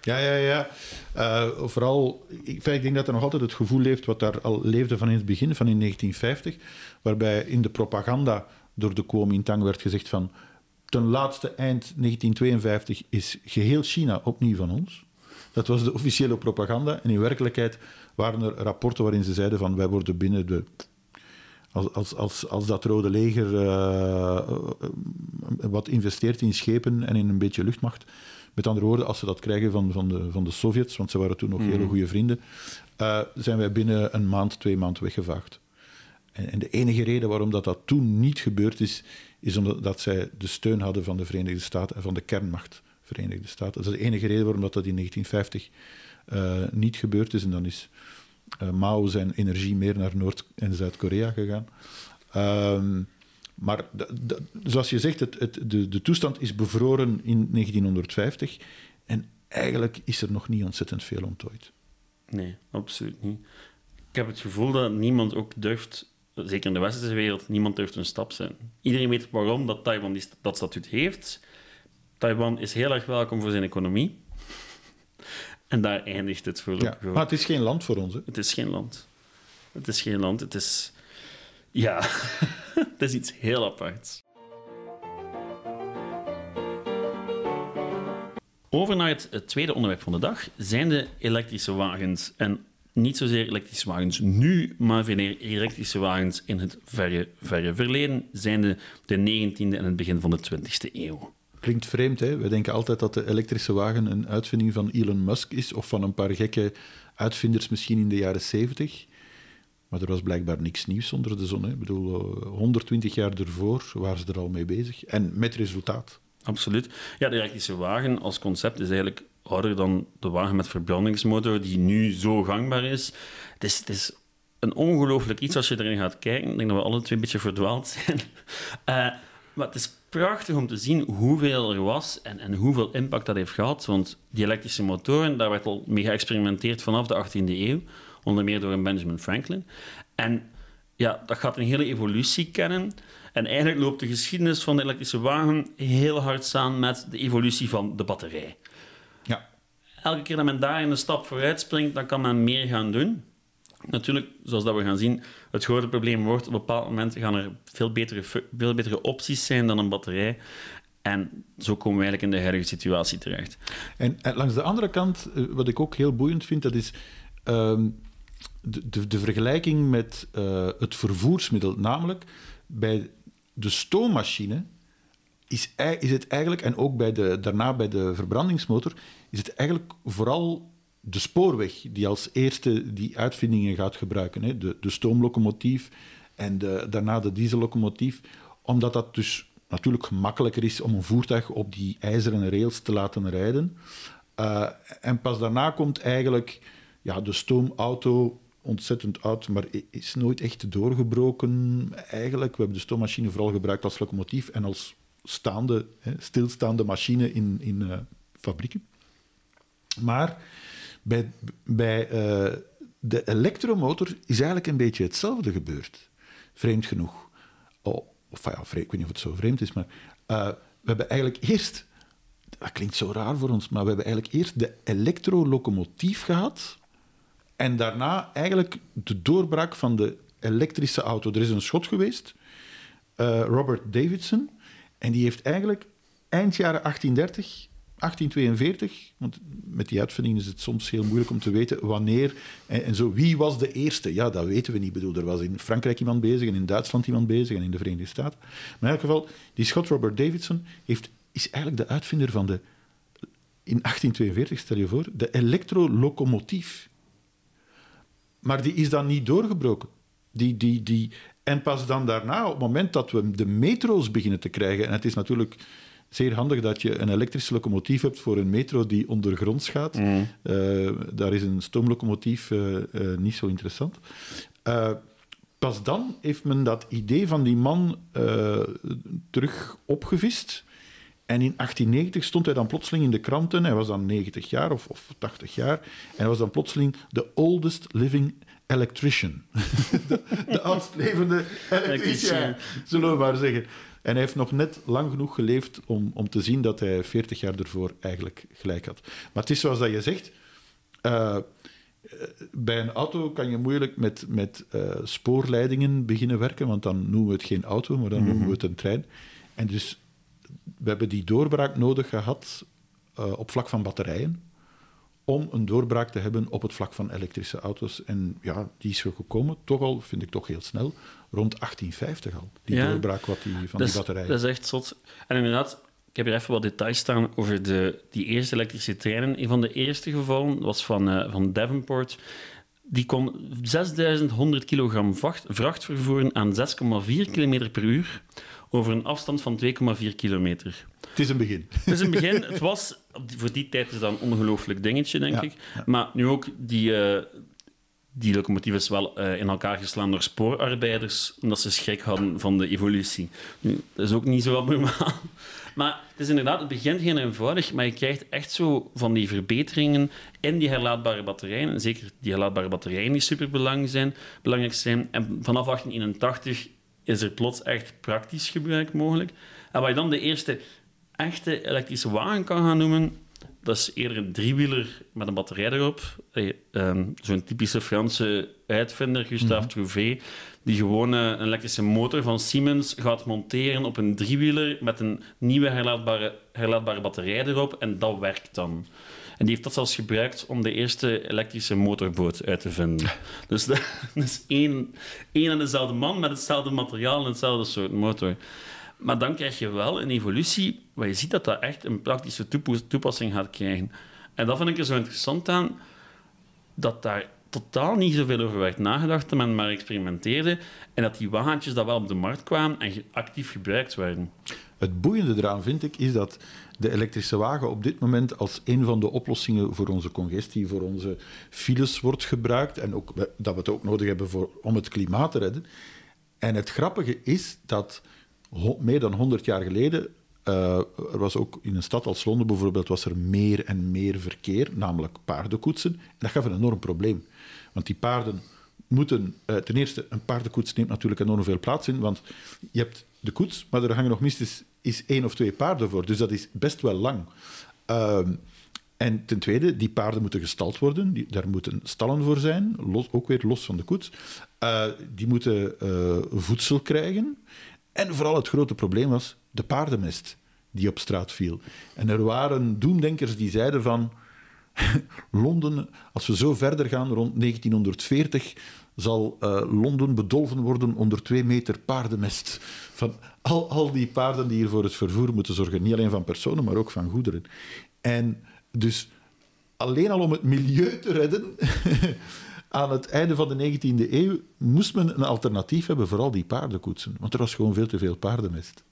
Ja, ja, ja. Uh, vooral, ik, ik denk dat er nog altijd het gevoel leeft wat daar al leefde van in het begin, van in 1950, waarbij in de propaganda door de Kuomintang werd gezegd van ten laatste eind 1952 is geheel China opnieuw van ons. Dat was de officiële propaganda. En in werkelijkheid waren er rapporten waarin ze zeiden van wij worden binnen de... Als, als, als, als dat Rode Leger uh, wat investeert in schepen en in een beetje luchtmacht, met andere woorden, als ze dat krijgen van, van, de, van de Sovjets, want ze waren toen nog hele mhm. goede vrienden, uh, zijn wij binnen een maand, twee maanden weggevaagd. En, en, de enige reden waarom dat, dat toen niet gebeurd is, is omdat zij de steun hadden van de Verenigde Staten en van de kernmacht Verenigde Staten. Dat is de enige reden waarom dat, dat in 1950 eh, niet gebeurd is. En dan is uh, Mao zijn energie meer naar Noord- en Zuid-Korea gegaan. Uh, maar zoals je zegt, het, het, de, de toestand is bevroren in 1950 en eigenlijk is er nog niet ontzettend veel ontdooid. Nee, absoluut niet. Ik heb het gevoel dat niemand ook durft, zeker in de westerse wereld, niemand durft een stap zetten. Iedereen weet waarom dat Taiwan dat statuut heeft. Taiwan is heel erg welkom voor zijn economie. En daar eindigt het voor. Ja, maar het is geen land voor ons. Hè? Het is geen land. Het is geen land. Het is ja, dat is iets heel aparts. Over naar het, tweede onderwerp van de dag zijn de elektrische wagens. En niet zozeer elektrische wagens nu, maar veel elektrische wagens in het verre, verre verleden, zijn de, de 19e en het begin van de 20e eeuw. Klinkt vreemd, hè? We denken altijd dat de elektrische wagen een uitvinding van Elon Musk is, of van een paar gekke uitvinders misschien in de jaren 70. Maar er was blijkbaar niks nieuws onder de zon. Hè. Ik bedoel, 120 eh, jaar ervoor waren ze er al mee bezig. En met resultaat. Absoluut. Ja, de elektrische wagen als concept is eigenlijk ouder dan de wagen met verbrandingsmotor, die nu zo gangbaar is. Het is, het is een ongelooflijk iets als je erin gaat kijken. Ik denk dat we alle twee een beetje verdwaald zijn. Uh, maar het is prachtig om te zien hoeveel er was en, en hoeveel impact dat heeft gehad. Want die elektrische motoren, daar werd al mee geëxperimenteerd vanaf de 18e eeuw onder meer door een Benjamin Franklin. En ja, dat gaat een hele evolutie kennen. En eigenlijk loopt de geschiedenis van de elektrische wagen heel hard samen met de evolutie van de batterij. Ja. Elke keer dat men daar een stap vooruit springt, dan kan men meer gaan doen. Natuurlijk, zoals dat we gaan zien, het grote probleem wordt op een bepaald moment gaan er veel betere, veel betere opties zijn dan een batterij. En zo komen we eigenlijk in de huidige situatie terecht. En, en langs de andere kant, eh, wat ik ook heel boeiend vind, dat is ehm, de, de, vergelijking met eh, het vervoersmiddel. Namelijk, bij de stoommachine is, is het eigenlijk, en ook bij de, daarna bij de verbrandingsmotor, is het eigenlijk vooral de spoorweg die als eerste die uitvindingen gaat gebruiken. Hè? De, de stoomlocomotief en de, daarna de diesellocomotief. Omdat dat dus natuurlijk gemakkelijker is om een voertuig op die ijzeren rails te laten rijden. Uh, en pas daarna komt eigenlijk ja, de stoomauto ontzettend oud, maar is nooit echt doorgebroken eigenlijk. We hebben de stoommachine vooral gebruikt als locomotief en als staande, hè, stilstaande machine in, in uh, fabrieken. Maar bij, bij uh, de elektromotor is eigenlijk een beetje hetzelfde gebeurd. Vreemd genoeg. Oh, of ja, vreemd, ik weet niet of het zo vreemd is, maar uh, we hebben eigenlijk eerst, dat klinkt zo raar voor ons, maar we hebben eigenlijk eerst de elektrolocomotief gehad en daarna eigenlijk de doorbraak van de elektrische auto. Er is een schot geweest, uh, Robert Davidson, en die heeft eigenlijk eind jaren 1830 1842, want met die uitvinding is het soms heel moeilijk om te weten wanneer en, zo. Wie was de eerste? Ja, dat weten we niet. Bedoel, er was in Frankrijk iemand bezig en in Duitsland iemand bezig en in de Verenigde Staten. Maar in elk geval, die Schot Robert Davidson heeft, is eigenlijk de uitvinder van de, in 1842, stel je voor, de elektrolocomotief. Maar die is dan niet doorgebroken. Die, die, die, en pas dan daarna, op het moment dat we de metro's beginnen te krijgen, en het is natuurlijk zeer handig dat je een elektrische locomotief hebt voor een metro die ondergronds gaat. Mm. Uh, daar is een stoomlocomotief uh, uh, niet zo interessant. pas dan heeft men dat idee van die man terug opgevist. En in 1890 stond hij dan plotseling in de kranten. Hij was dan 90 jaar of, of 80 jaar. En hij was dan plotseling de oldest living electrician. de, de oudst levende elektricien, zullen we maar zeggen. En hij heeft nog net lang genoeg geleefd om, om te zien dat hij 40 jaar ervoor eigenlijk gelijk had. Maar het is zoals dat je zegt. Uh, bij een auto kan je moeilijk met, met uh, spoorleidingen beginnen werken, want dan noemen we het geen auto, maar dan noemen we het een trein. En dus we hebben die doorbraak nodig gehad uh, op vlak van batterijen, om een doorbraak te hebben op het vlak van elektrische auto's. En ja, die is er gekomen, toch al, vind ik toch heel snel, rond 1850 al. Die ja, doorbraak wat die, van die batterijen. Dat is echt zot. En inderdaad, ik heb hier even wat details staan over de, die eerste elektrische treinen. Een van de eerste gevallen was van, uh, van Davenport. Die kon 6100 kilogram vracht, vracht vervoeren aan 6,4 km per uur over een afstand van 2,4 kilometer. Het is een begin. Het is een begin. Het was, voor die tijd is dat een ongelooflijk dingetje, denk Ja, ik. ja. Maar nu ook, die, uh, die locomotief is wel uh, in elkaar geslaan door spoorarbeiders, omdat ze schrik hadden van de evolutie. Nu, dat is ook niet zo abnormaal. Maar het is inderdaad, het begint heel eenvoudig, maar je krijgt echt zo van die verbeteringen in die herlaadbare batterijen. En zeker die herlaadbare batterijen die super belangrijk zijn, belangrijk zijn. En vanaf 1881 is er plots echt praktisch gebruik mogelijk. En wat je dan de eerste echte elektrische wagen kan gaan noemen, dat is eerder een driewieler met een batterij erop. Um, Zo'n typische Franse uitvinder, Gustave mm -hmm. Trouvé, die gewoon uh, een elektrische motor van Siemens gaat monteren op een driewieler met een nieuwe herlaadbare, herlaadbare batterij erop en dat werkt dan. En die heeft dat zelfs gebruikt om de eerste elektrische motorboot uit te vinden. Dus dat is één, één en dezelfde man met hetzelfde materiaal en hetzelfde soort motor. Maar dan krijg je wel een evolutie waar je ziet dat dat echt een praktische toepassing gaat krijgen. En dat vind ik er zo interessant aan, dat daar totaal niet zoveel over werd nagedacht, men maar experimenteerde en dat die wagentjes dat wel op de markt kwamen en actief gebruikt werden. Het boeiende eraan vind ik, is dat de elektrische wagen op dit moment als een van de oplossingen voor onze congestie, voor onze files wordt gebruikt en ook dat we het ook nodig hebben voor, om het klimaat te redden. En het grappige is dat meer dan 100 jaar geleden uh, er was ook in een stad als Londen bijvoorbeeld was er meer en meer verkeer, namelijk paardenkoetsen. En dat gaf een enorm probleem. Want die paarden moeten... Uh, ten eerste, een paardenkoets neemt natuurlijk enorm veel plaats in, want je hebt de koets, maar er hangen nog minstens is één of twee paarden voor. Dus dat is best wel lang. Uh, en ten tweede, die paarden moeten gestald worden. Die, daar moeten stallen voor zijn, los, ook weer los van de koets. Uh, die moeten voedsel krijgen. En vooral het grote probleem was de paardenmest. die op straat viel. En er waren doemdenkers die zeiden van... Londen, als we zo verder gaan, rond 1940, zal uh, Londen bedolven worden onder twee meter paardenmest. Van al, al die paarden die hier voor het vervoer moeten zorgen. Niet alleen van personen, maar ook van goederen. En dus alleen al om het milieu te redden, aan het einde van de 19e eeuw, moest men een alternatief hebben voor al die paardenkoetsen. Want er was gewoon veel te veel paardenmest.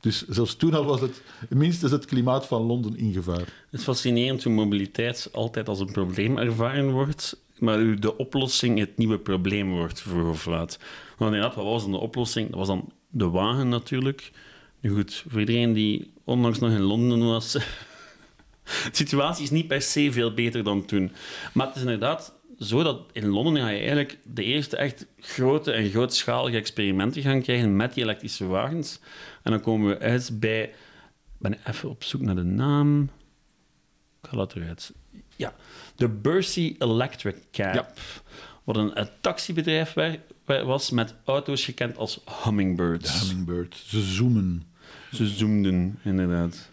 Dus zelfs toen al was het minstens het klimaat van Londen in gevaar. Het is fascinerend hoe mobiliteit altijd als een probleem ervaren wordt, maar de oplossing het nieuwe probleem wordt, vroeg of laat. Want inderdaad, wat was dan de oplossing? Dat was dan de wagen natuurlijk. Nu goed, voor iedereen die onlangs nog in Londen was, de situatie is niet per se veel beter dan toen. Maar het is inderdaad zo dat in Londen ga je eigenlijk de eerste echt grote en grootschalige experimenten gaan krijgen met die elektrische wagens. En dan komen we uit bij... Ik ben even op zoek naar de naam. Ik ga dat eruit. Ja, de Bursey Electric Cab. Wat een, een taxibedrijf was met auto's gekend als Hummingbirds. De Hummingbird. Ze zoomen. Ze zoomden, inderdaad.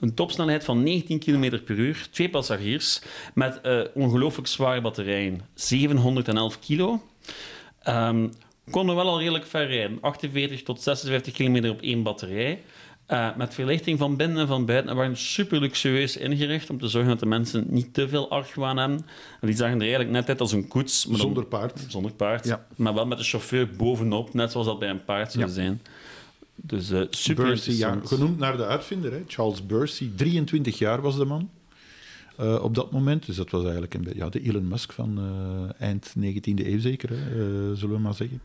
Een topsnelheid van 19 km per uur, twee passagiers, met uh, ongelooflijk zware batterijen. 711 kilo. Um, konden wel al redelijk ver rijden. 48 tot 46 km op één batterij. Uh, met verlichting van binnen en van buiten. En waren super luxueus ingericht om te zorgen dat de mensen niet te veel argwaan hebben. En die zagen er eigenlijk net uit als een koets. Maar zonder paard. Zonder paard. Ja. Maar wel met de chauffeur bovenop, net zoals dat bij een paard zou zijn. Dus uh, super Bursey, ja, genoemd naar de uitvinder, hè? Charles Bursey. 23 jaar was de man uh, op dat moment. Dus dat was eigenlijk een, ja, de Elon Musk van uh, eind 19e eeuw zeker, hè, zullen we maar zeggen.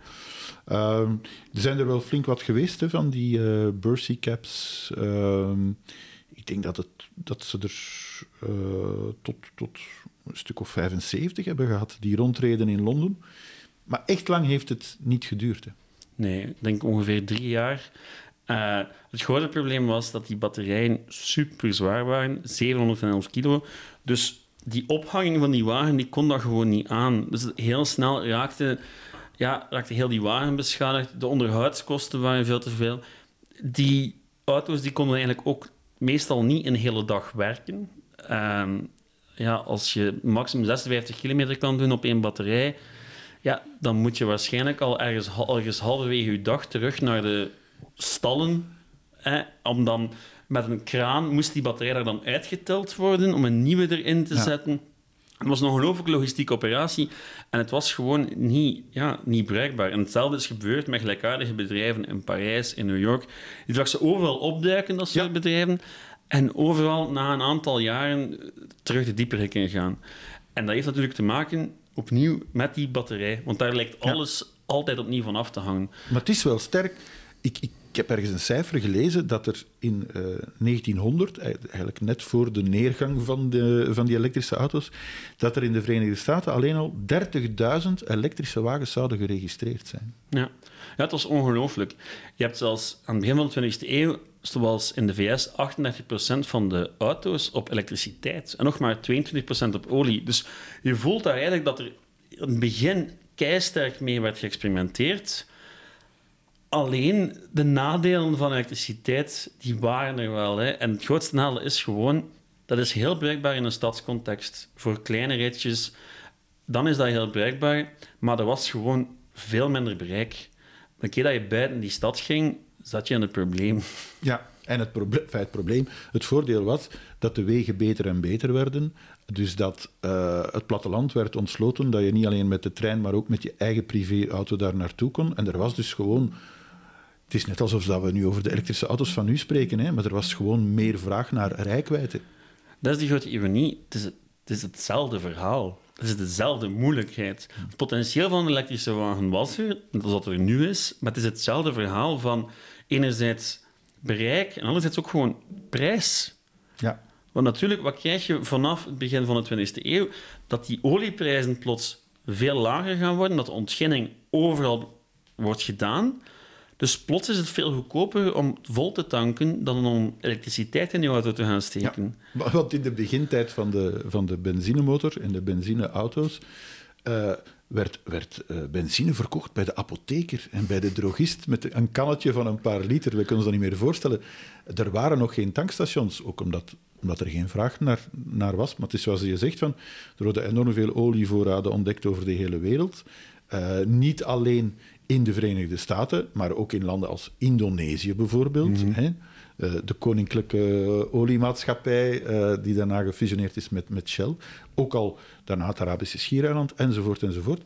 Ehm, er zijn er wel flink wat geweest hè, van die Bursey caps. Ehm, ik denk dat, het, dat ze er tot, tot een stuk of 75 hebben gehad, die rondreden in Londen. Maar echt lang heeft het niet geduurd. Hè. Nee, ik denk ongeveer drie jaar. Uh, het grote probleem was dat die batterijen super zwaar waren, 711 kilo. Dus die ophanging van die wagen die kon dat gewoon niet aan. Dus heel snel raakte, ja, raakte heel die wagen beschadigd. De onderhoudskosten waren veel te veel. Die auto's die konden eigenlijk ook meestal niet een hele dag werken. Uh, ja, als je maximum 56 kilometer kan doen op één batterij, ja, dan moet je waarschijnlijk al ergens, ergens halverwege je dag terug naar de stallen. Hè, om dan met een kraan moest die batterij daar dan uitgeteld worden om een nieuwe erin te zetten. Het was een ongelooflijke logistieke operatie en het was gewoon niet, ja, niet bruikbaar. En hetzelfde is gebeurd met gelijkaardige bedrijven in Parijs, in New York. Die zag ze overal opduiken, dat soort bedrijven. En overal na een aantal jaren terug de dieper in gaan. En dat heeft natuurlijk te maken opnieuw met die batterij. Want daar lijkt alles altijd opnieuw van af te hangen. Maar het is wel sterk. Ik, ik, heb ergens een cijfer gelezen dat er in 1900, eh, eigenlijk net voor de neergang van, de, van die elektrische auto's, dat er in de Verenigde Staten alleen al 30.000 elektrische wagens zouden geregistreerd zijn. Ja, ja het was ongelooflijk. Je hebt zelfs aan het begin van de 20e eeuw zoals in de VS 38% van de auto's op elektriciteit en nog maar 22% op olie. Dus je voelt daar eigenlijk dat er in het begin keisterk mee werd geëxperimenteerd. Alleen de nadelen van elektriciteit, die waren er wel. Hè. En het grootste nadeel is gewoon, dat is heel bruikbaar in een stadscontext. Voor kleine ritjes, dan is dat heel bruikbaar. Maar er was gewoon veel minder bereik. Een keer dat je buiten die stad ging, zat je aan het probleem. Ja, en het, probleem, het probleem, het voordeel was dat de wegen beter en beter werden. Dus dat uh, het platteland werd ontsloten, dat je niet alleen met de trein, maar ook met je eigen privéauto daar naartoe kon. En er was dus gewoon... Het is net alsof dat we nu over de elektrische auto's van nu spreken, hè, maar er was gewoon meer vraag naar rijkwijde. Dat is die grote ironie. Het is, het is hetzelfde verhaal. Het is dezelfde moeilijkheid. Het potentieel van een elektrische wagen was er, dat wat er nu is, maar het is hetzelfde verhaal van enerzijds bereik en anderzijds ook gewoon prijs. Ja. Want natuurlijk, wat krijg je vanaf het begin van de 20e eeuw? Dat die olieprijzen plots veel lager gaan worden, dat de ontginning overal wordt gedaan. Dus plots is het veel goedkoper om vol te tanken dan om elektriciteit in je auto te gaan steken. Ja, want in de begintijd van de, van de benzinemotor en de benzineauto's uh, werd, werd uh, benzine verkocht bij de apotheker en bij de drogist met een kannetje van een paar liter. We kunnen ons dat niet meer voorstellen. Er waren nog geen tankstations, ook omdat, omdat er geen vraag naar, naar was. Maar het is zoals je zegt, van, er worden enorm veel olievoorraden ontdekt over de hele wereld. Uh, niet alleen in de Verenigde Staten, maar ook in landen als Indonesië bijvoorbeeld. Mm -hmm. hè? Uh, de koninklijke oliemaatschappij, uh, die daarna gefusioneerd is met, met Shell. Ook al daarna het Arabische Schiereiland, enzovoort, enzovoort.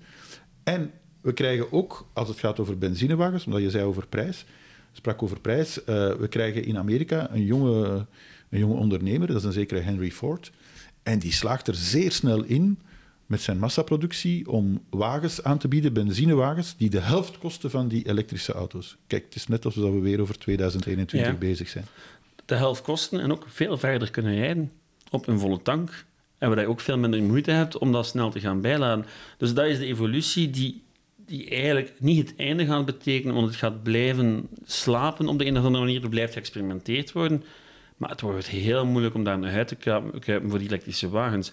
En we krijgen ook, als het gaat over benzinewagens, omdat je zei over prijs, sprak over prijs, uh, we krijgen in Amerika een jonge, een jonge ondernemer, dat is een zekere Henry Ford, en die slaagt er zeer snel in met zijn massaproductie om wagens aan te bieden, benzinewagens, die de helft kosten van die elektrische auto's. Kijk, het is net alsof we weer over 2021 Ja. bezig zijn. De helft kosten en ook veel verder kunnen rijden op een volle tank. En waar je ook veel minder moeite hebt om dat snel te gaan bijladen. Dus dat is de evolutie die, die eigenlijk niet het einde gaat betekenen, want het gaat blijven slapen op de een of andere manier. Er blijft geëxperimenteerd worden. Maar het wordt heel moeilijk om daar naar uit te kruipen kruipen voor die elektrische wagens.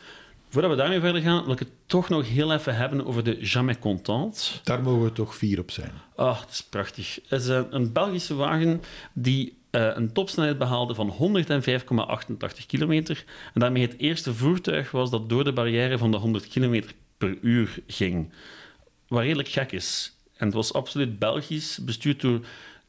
Voordat we daarmee verder gaan, wil ik het toch nog heel even hebben over de Jamais Content. Daar mogen we toch vier op zijn. Ah, het is prachtig. Het is een, een Belgische wagen die eh, een topsnelheid behaalde van 105,88 kilometer. En daarmee het eerste voertuig was dat door de barrière van de 100 kilometer per uur ging. Wat redelijk gek is. En het was absoluut Belgisch, bestuurd door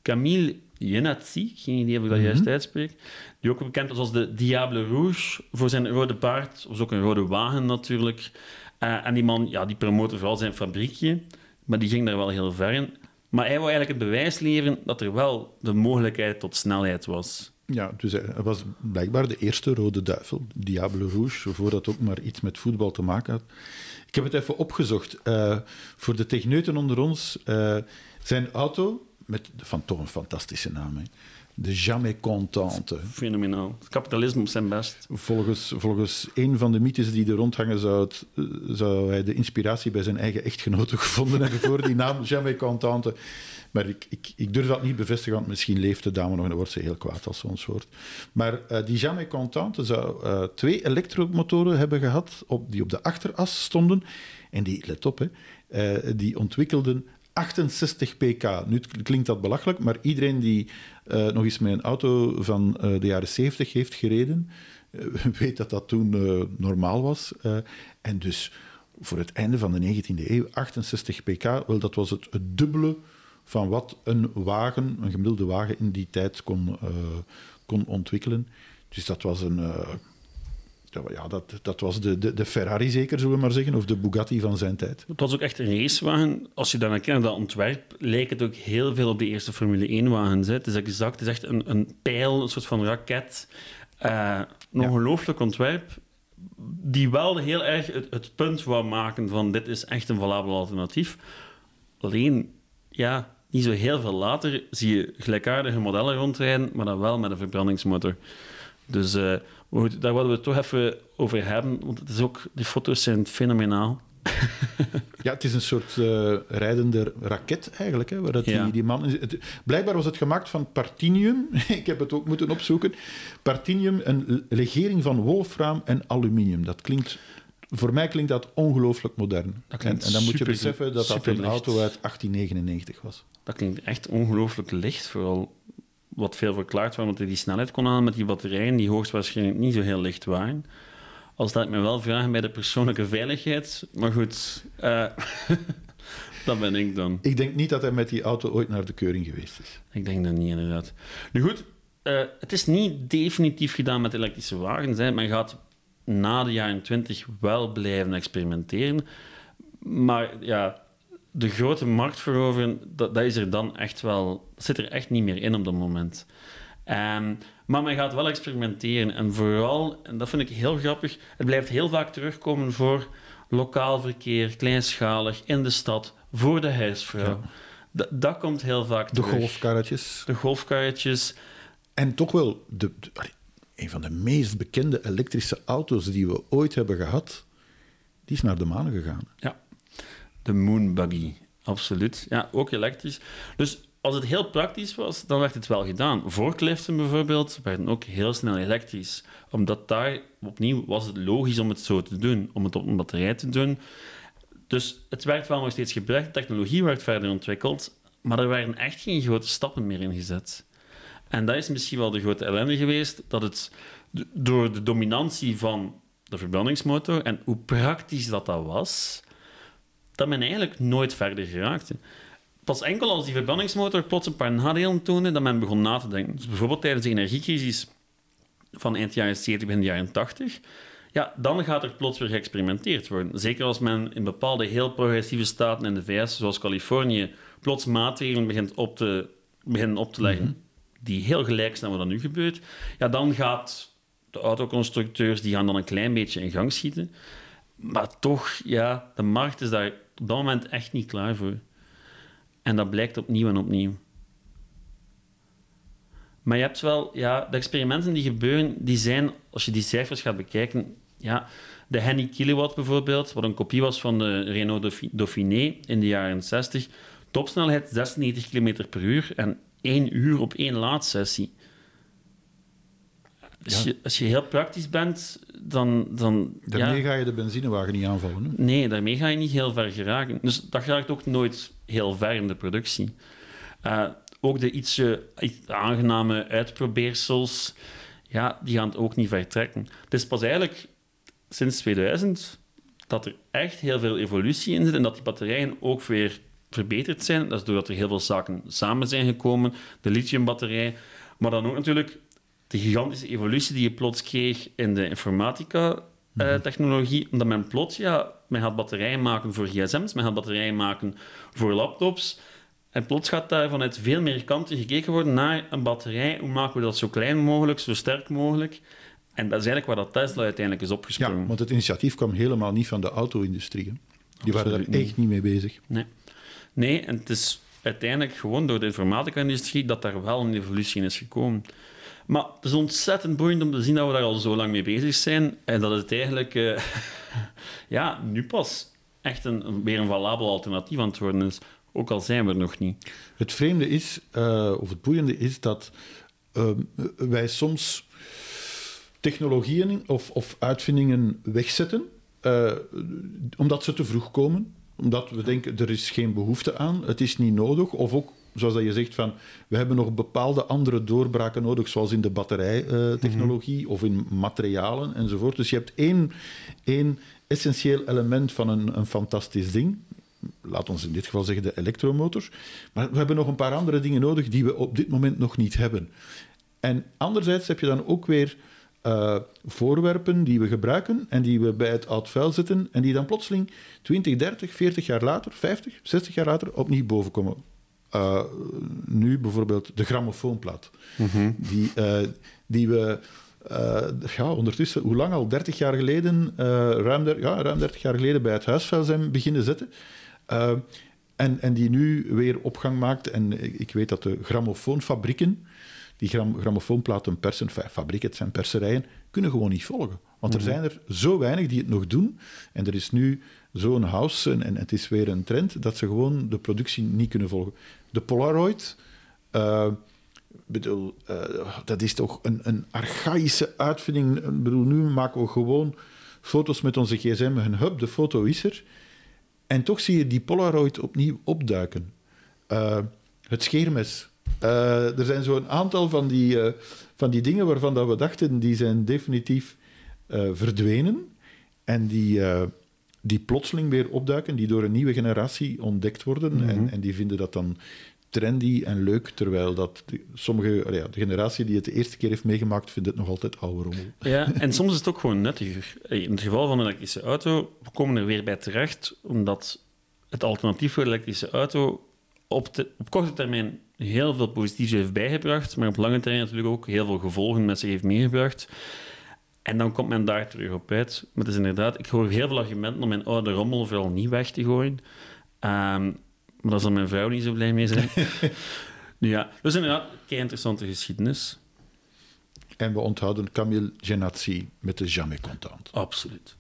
Camille Jenatzi, geen idee of ik dat juist uitspreek, die ook bekend was als de Diable Rouge voor zijn rode paard. was ook een rode wagen natuurlijk. Eh, en die man, ja, die promote vooral zijn fabriekje, maar die ging daar wel heel ver in. Maar hij wou eigenlijk het bewijs leveren dat er wel de mogelijkheid tot snelheid was. Ja, dus hij hij was blijkbaar de eerste rode duivel, Diable Rouge, voordat ook maar iets met voetbal te maken had. Ik heb het even opgezocht. Eh, voor de techneuten onder ons, eh, zijn auto, met van toch een fantastische naam, hè, de Jamais Contente. Fenomenaal. Het kapitalisme op zijn best. Volgens, volgens een van de mythes die er rondhangen, zou, het, eh, zou hij de inspiratie bij zijn eigen echtgenote gevonden hebben voor die naam Jamais Contente. Maar ik, ik, ik durf dat niet bevestigen, want misschien leeft de dame nog en dan wordt ze heel kwaad als ze ons hoort. Maar eh, die Jamais Contente zou eh, twee elektromotoren hebben gehad op, die op de achteras stonden. En die, let op, hè, die ontwikkelden 68 pk. Nu klinkt dat belachelijk, maar iedereen die eh, nog eens met een auto van eh, de jaren 70 heeft gereden, eh, weet dat dat toen normaal was. En dus voor het einde van de 19e eeuw, 68 pk, wel, dat was het, het dubbele van wat een wagen, een gemiddelde wagen in die tijd kon, kon ontwikkelen. Dus dat was een... dat- ja, dat, dat was de, de, de Ferrari zeker, zullen we maar zeggen, of de Bugatti van zijn tijd. Het was ook echt een racewagen. Als je dan naar kijkt, dat ontwerp, lijkt het ook heel veel op de eerste Formule 1-wagens. hè. Het is exact, het is echt een, een pijl, een soort van raket. Eh, een ongelooflijk ontwerp, die wel heel erg het, het punt wou maken van dit is echt een valabel alternatief. Alleen, ja, niet zo heel veel later zie je gelijkaardige modellen rondrijden, maar dan wel met een verbrandingsmotor. Dus eh, maar goed, daar willen we het toch even over hebben, want het is ook, die foto's zijn fenomenaal. Ja, het is een soort eh, rijdende raket eigenlijk. Hè, waar dat Ja. die, die man, het, blijkbaar was het gemaakt van partinium. Ik heb het ook moeten opzoeken. Partinium, een legering van wolfraam en aluminium. Dat klinkt, voor mij klinkt dat ongelooflijk modern. Dat en, en dan moet je beseffen dat dat een auto uit 1899 was. Dat klinkt echt ongelooflijk licht, vooral wat veel verklaard waarom hij die snelheid kon halen met die batterijen, die hoogstwaarschijnlijk niet zo heel licht waren. Al staat ik me wel vragen bij de persoonlijke veiligheid. Maar goed, eh, dat ben ik dan. Ik denk niet dat hij met die auto ooit naar de keuring geweest is. Ik denk dat niet, inderdaad. Nu goed, eh, het is niet definitief gedaan met elektrische wagens. Hè. Men gaat na de jaren 20 wel blijven experimenteren. Maar ja, de grote markt veroveren, dat, dat is er dan echt wel... Dat zit er echt niet meer in op dat moment. Ehm, maar men gaat wel experimenteren. En vooral, en dat vind ik heel grappig, het blijft heel vaak terugkomen voor lokaal verkeer, kleinschalig, in de stad, voor de huisvrouw. Dat, dat komt heel vaak De terug. golfkarretjes. De golfkarretjes. En toch wel de, de- een van de meest bekende elektrische auto's die we ooit hebben gehad, die is naar de maan gegaan. Ja. De Moon Buggy. Absoluut. Ja, ook elektrisch. Dus als het heel praktisch was, dan werd het wel gedaan. Voorkliften bijvoorbeeld werden ook heel snel elektrisch. Omdat daar, opnieuw, was het logisch om het zo te doen. Om het op een batterij te doen. Dus het werd wel nog steeds gebruikt, technologie werd verder ontwikkeld, maar er werden echt geen grote stappen meer in gezet. En dat is misschien wel de grote ellende geweest, dat het door de dominantie van de verbrandingsmotor en hoe praktisch dat, dat was, dat men eigenlijk nooit verder geraakte. Pas enkel als die verbrandingsmotor plots een paar nadelen toonde, dat men begon na te denken. Dus bijvoorbeeld tijdens de energiecrisis van eind jaren 70, begin jaren 80, ja, dan gaat er plots weer geëxperimenteerd worden. Zeker als men in bepaalde heel progressieve staten in de VS, zoals Californië, plots maatregelen begint op te, beginnen op te leggen die heel gelijk zijn wat er nu gebeurt, ja, dan gaat de autoconstructeurs die gaan dan een klein beetje in gang schieten. Maar toch, ja, de markt is daar op dat moment echt niet klaar voor. En dat blijkt opnieuw en opnieuw. Maar je hebt wel, ja, de experimenten die gebeuren, die zijn, als je die cijfers gaat bekijken, ja, de Henny Kilowatt bijvoorbeeld, wat een kopie was van de Renault Dauphi- Dauphiné in de jaren 60, topsnelheid 96 km per uur en 1 uur op één laadsessie. Als, Ja. je, als je heel praktisch bent, dan... dan Daarmee ja, ga je de benzinewagen niet aanvallen. Hè? Nee, daarmee ga je niet heel ver geraken. Dus dat geraakt ook nooit heel ver in de productie. Eh, ook de ietsje iets aangename uitprobeersels, ja, die gaan het ook niet ver trekken. Het is pas eigenlijk sinds 2000 dat er echt heel veel evolutie in zit en dat die batterijen ook weer verbeterd zijn. Dat is doordat er heel veel zaken samen zijn gekomen. De lithiumbatterij, maar dan ook natuurlijk de gigantische evolutie die je plots kreeg in de informatica-technologie, omdat men plots, ja, men gaat batterijen maken voor gsm's, men gaat batterijen maken voor laptops, en plots gaat daar vanuit veel meer kanten gekeken worden naar een batterij. Hoe maken we dat zo klein mogelijk, zo sterk mogelijk? En dat is eigenlijk waar dat Tesla uiteindelijk is Ja, opgesprongen. want het initiatief kwam helemaal niet van de auto-industrie. Die waren daar niet. echt niet mee bezig. Nee. nee, en het is uiteindelijk gewoon door de informatica-industrie dat daar wel een evolutie in is gekomen. Maar het is ontzettend boeiend om te zien dat we daar al zo lang mee bezig zijn en dat het eigenlijk eh, ja, nu pas echt een, weer een valabel alternatief aan het worden is. Ook al zijn we er nog niet. Het vreemde is, eh, of het boeiende is, dat eh, wij soms technologieën of, of uitvindingen wegzetten, eh, omdat ze te vroeg komen. Omdat we denken, er is geen behoefte aan, het is niet nodig. Of ook, zoals dat je zegt, van, we hebben nog bepaalde andere doorbraken nodig, zoals in de batterijtechnologie of in materialen enzovoort. Dus je hebt één, één essentieel element van een, een fantastisch ding, laat ons in dit geval zeggen de elektromotors. Maar we hebben nog een paar andere dingen nodig die we op dit moment nog niet hebben. En anderzijds heb je dan ook weer eh, voorwerpen die we gebruiken en die we bij het oud vuil zetten en die dan plotseling 20, 30, 40 jaar later, 50, 60 jaar later opnieuw bovenkomen. Eh, nu bijvoorbeeld de grammofoonplaat. Die, eh, die we eh, ja, ondertussen, hoe lang al? 30 jaar geleden, ruim, der- ja, ruim 30 jaar geleden bij het huisvuil zijn beginnen zetten. En, en die nu weer opgang maakt. En ik ik weet dat de grammofoonfabrieken, die gram, grammofoonplaten persen, fabrieken, het zijn perserijen, kunnen gewoon niet volgen. Want er zijn er zo weinig die het nog doen. En er is nu zo'n house, en, en het is weer een trend, dat ze gewoon de productie niet kunnen volgen. De Polaroid, eh, bedoel, eh, dat is toch een, een archaïsche uitvinding. Ik bedoel, nu maken we gewoon foto's met onze gsm. Een hub, de foto is er. En toch zie je die Polaroid opnieuw opduiken. Eh, het scheermes. Eh, er zijn zo'n aantal van die, van die dingen waarvan dat we dachten, die zijn definitief verdwenen. En die, die plotseling weer opduiken, die door een nieuwe generatie ontdekt worden. en, en die vinden dat dan trendy en leuk, terwijl dat de, sommige, ja, de generatie die het de eerste keer heeft meegemaakt, vindt het nog altijd oude rommel. Ja, en soms is het ook gewoon nuttiger. In het geval van een elektrische auto, we komen er weer bij terecht, omdat het alternatief voor de elektrische auto op, de, op korte termijn heel veel positiefs heeft bijgebracht, maar op lange termijn natuurlijk ook heel veel gevolgen met zich heeft meegebracht. En dan komt men daar terug op uit. Maar het is inderdaad, ik hoor heel veel argumenten om mijn oude rommel vooral niet weg te gooien. Ehm, maar daar zal mijn vrouw niet zo blij mee zijn. nu ja, dus inderdaad, kei interessante geschiedenis. En we onthouden Camille Genazzi met de Jamais Content. Absoluut.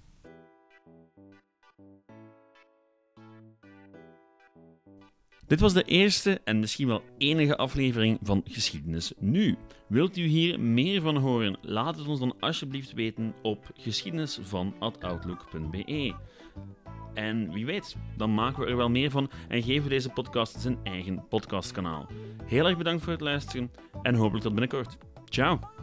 Dit was de eerste en misschien wel enige aflevering van Geschiedenis Nu. Wilt u hier meer van horen? Laat het ons dan alsjeblieft weten op geschiedenisvan.outlook.be. En wie weet, dan maken we er wel meer van en geven we deze podcast zijn eigen podcastkanaal. Heel erg bedankt voor het luisteren en hopelijk tot binnenkort. Ciao!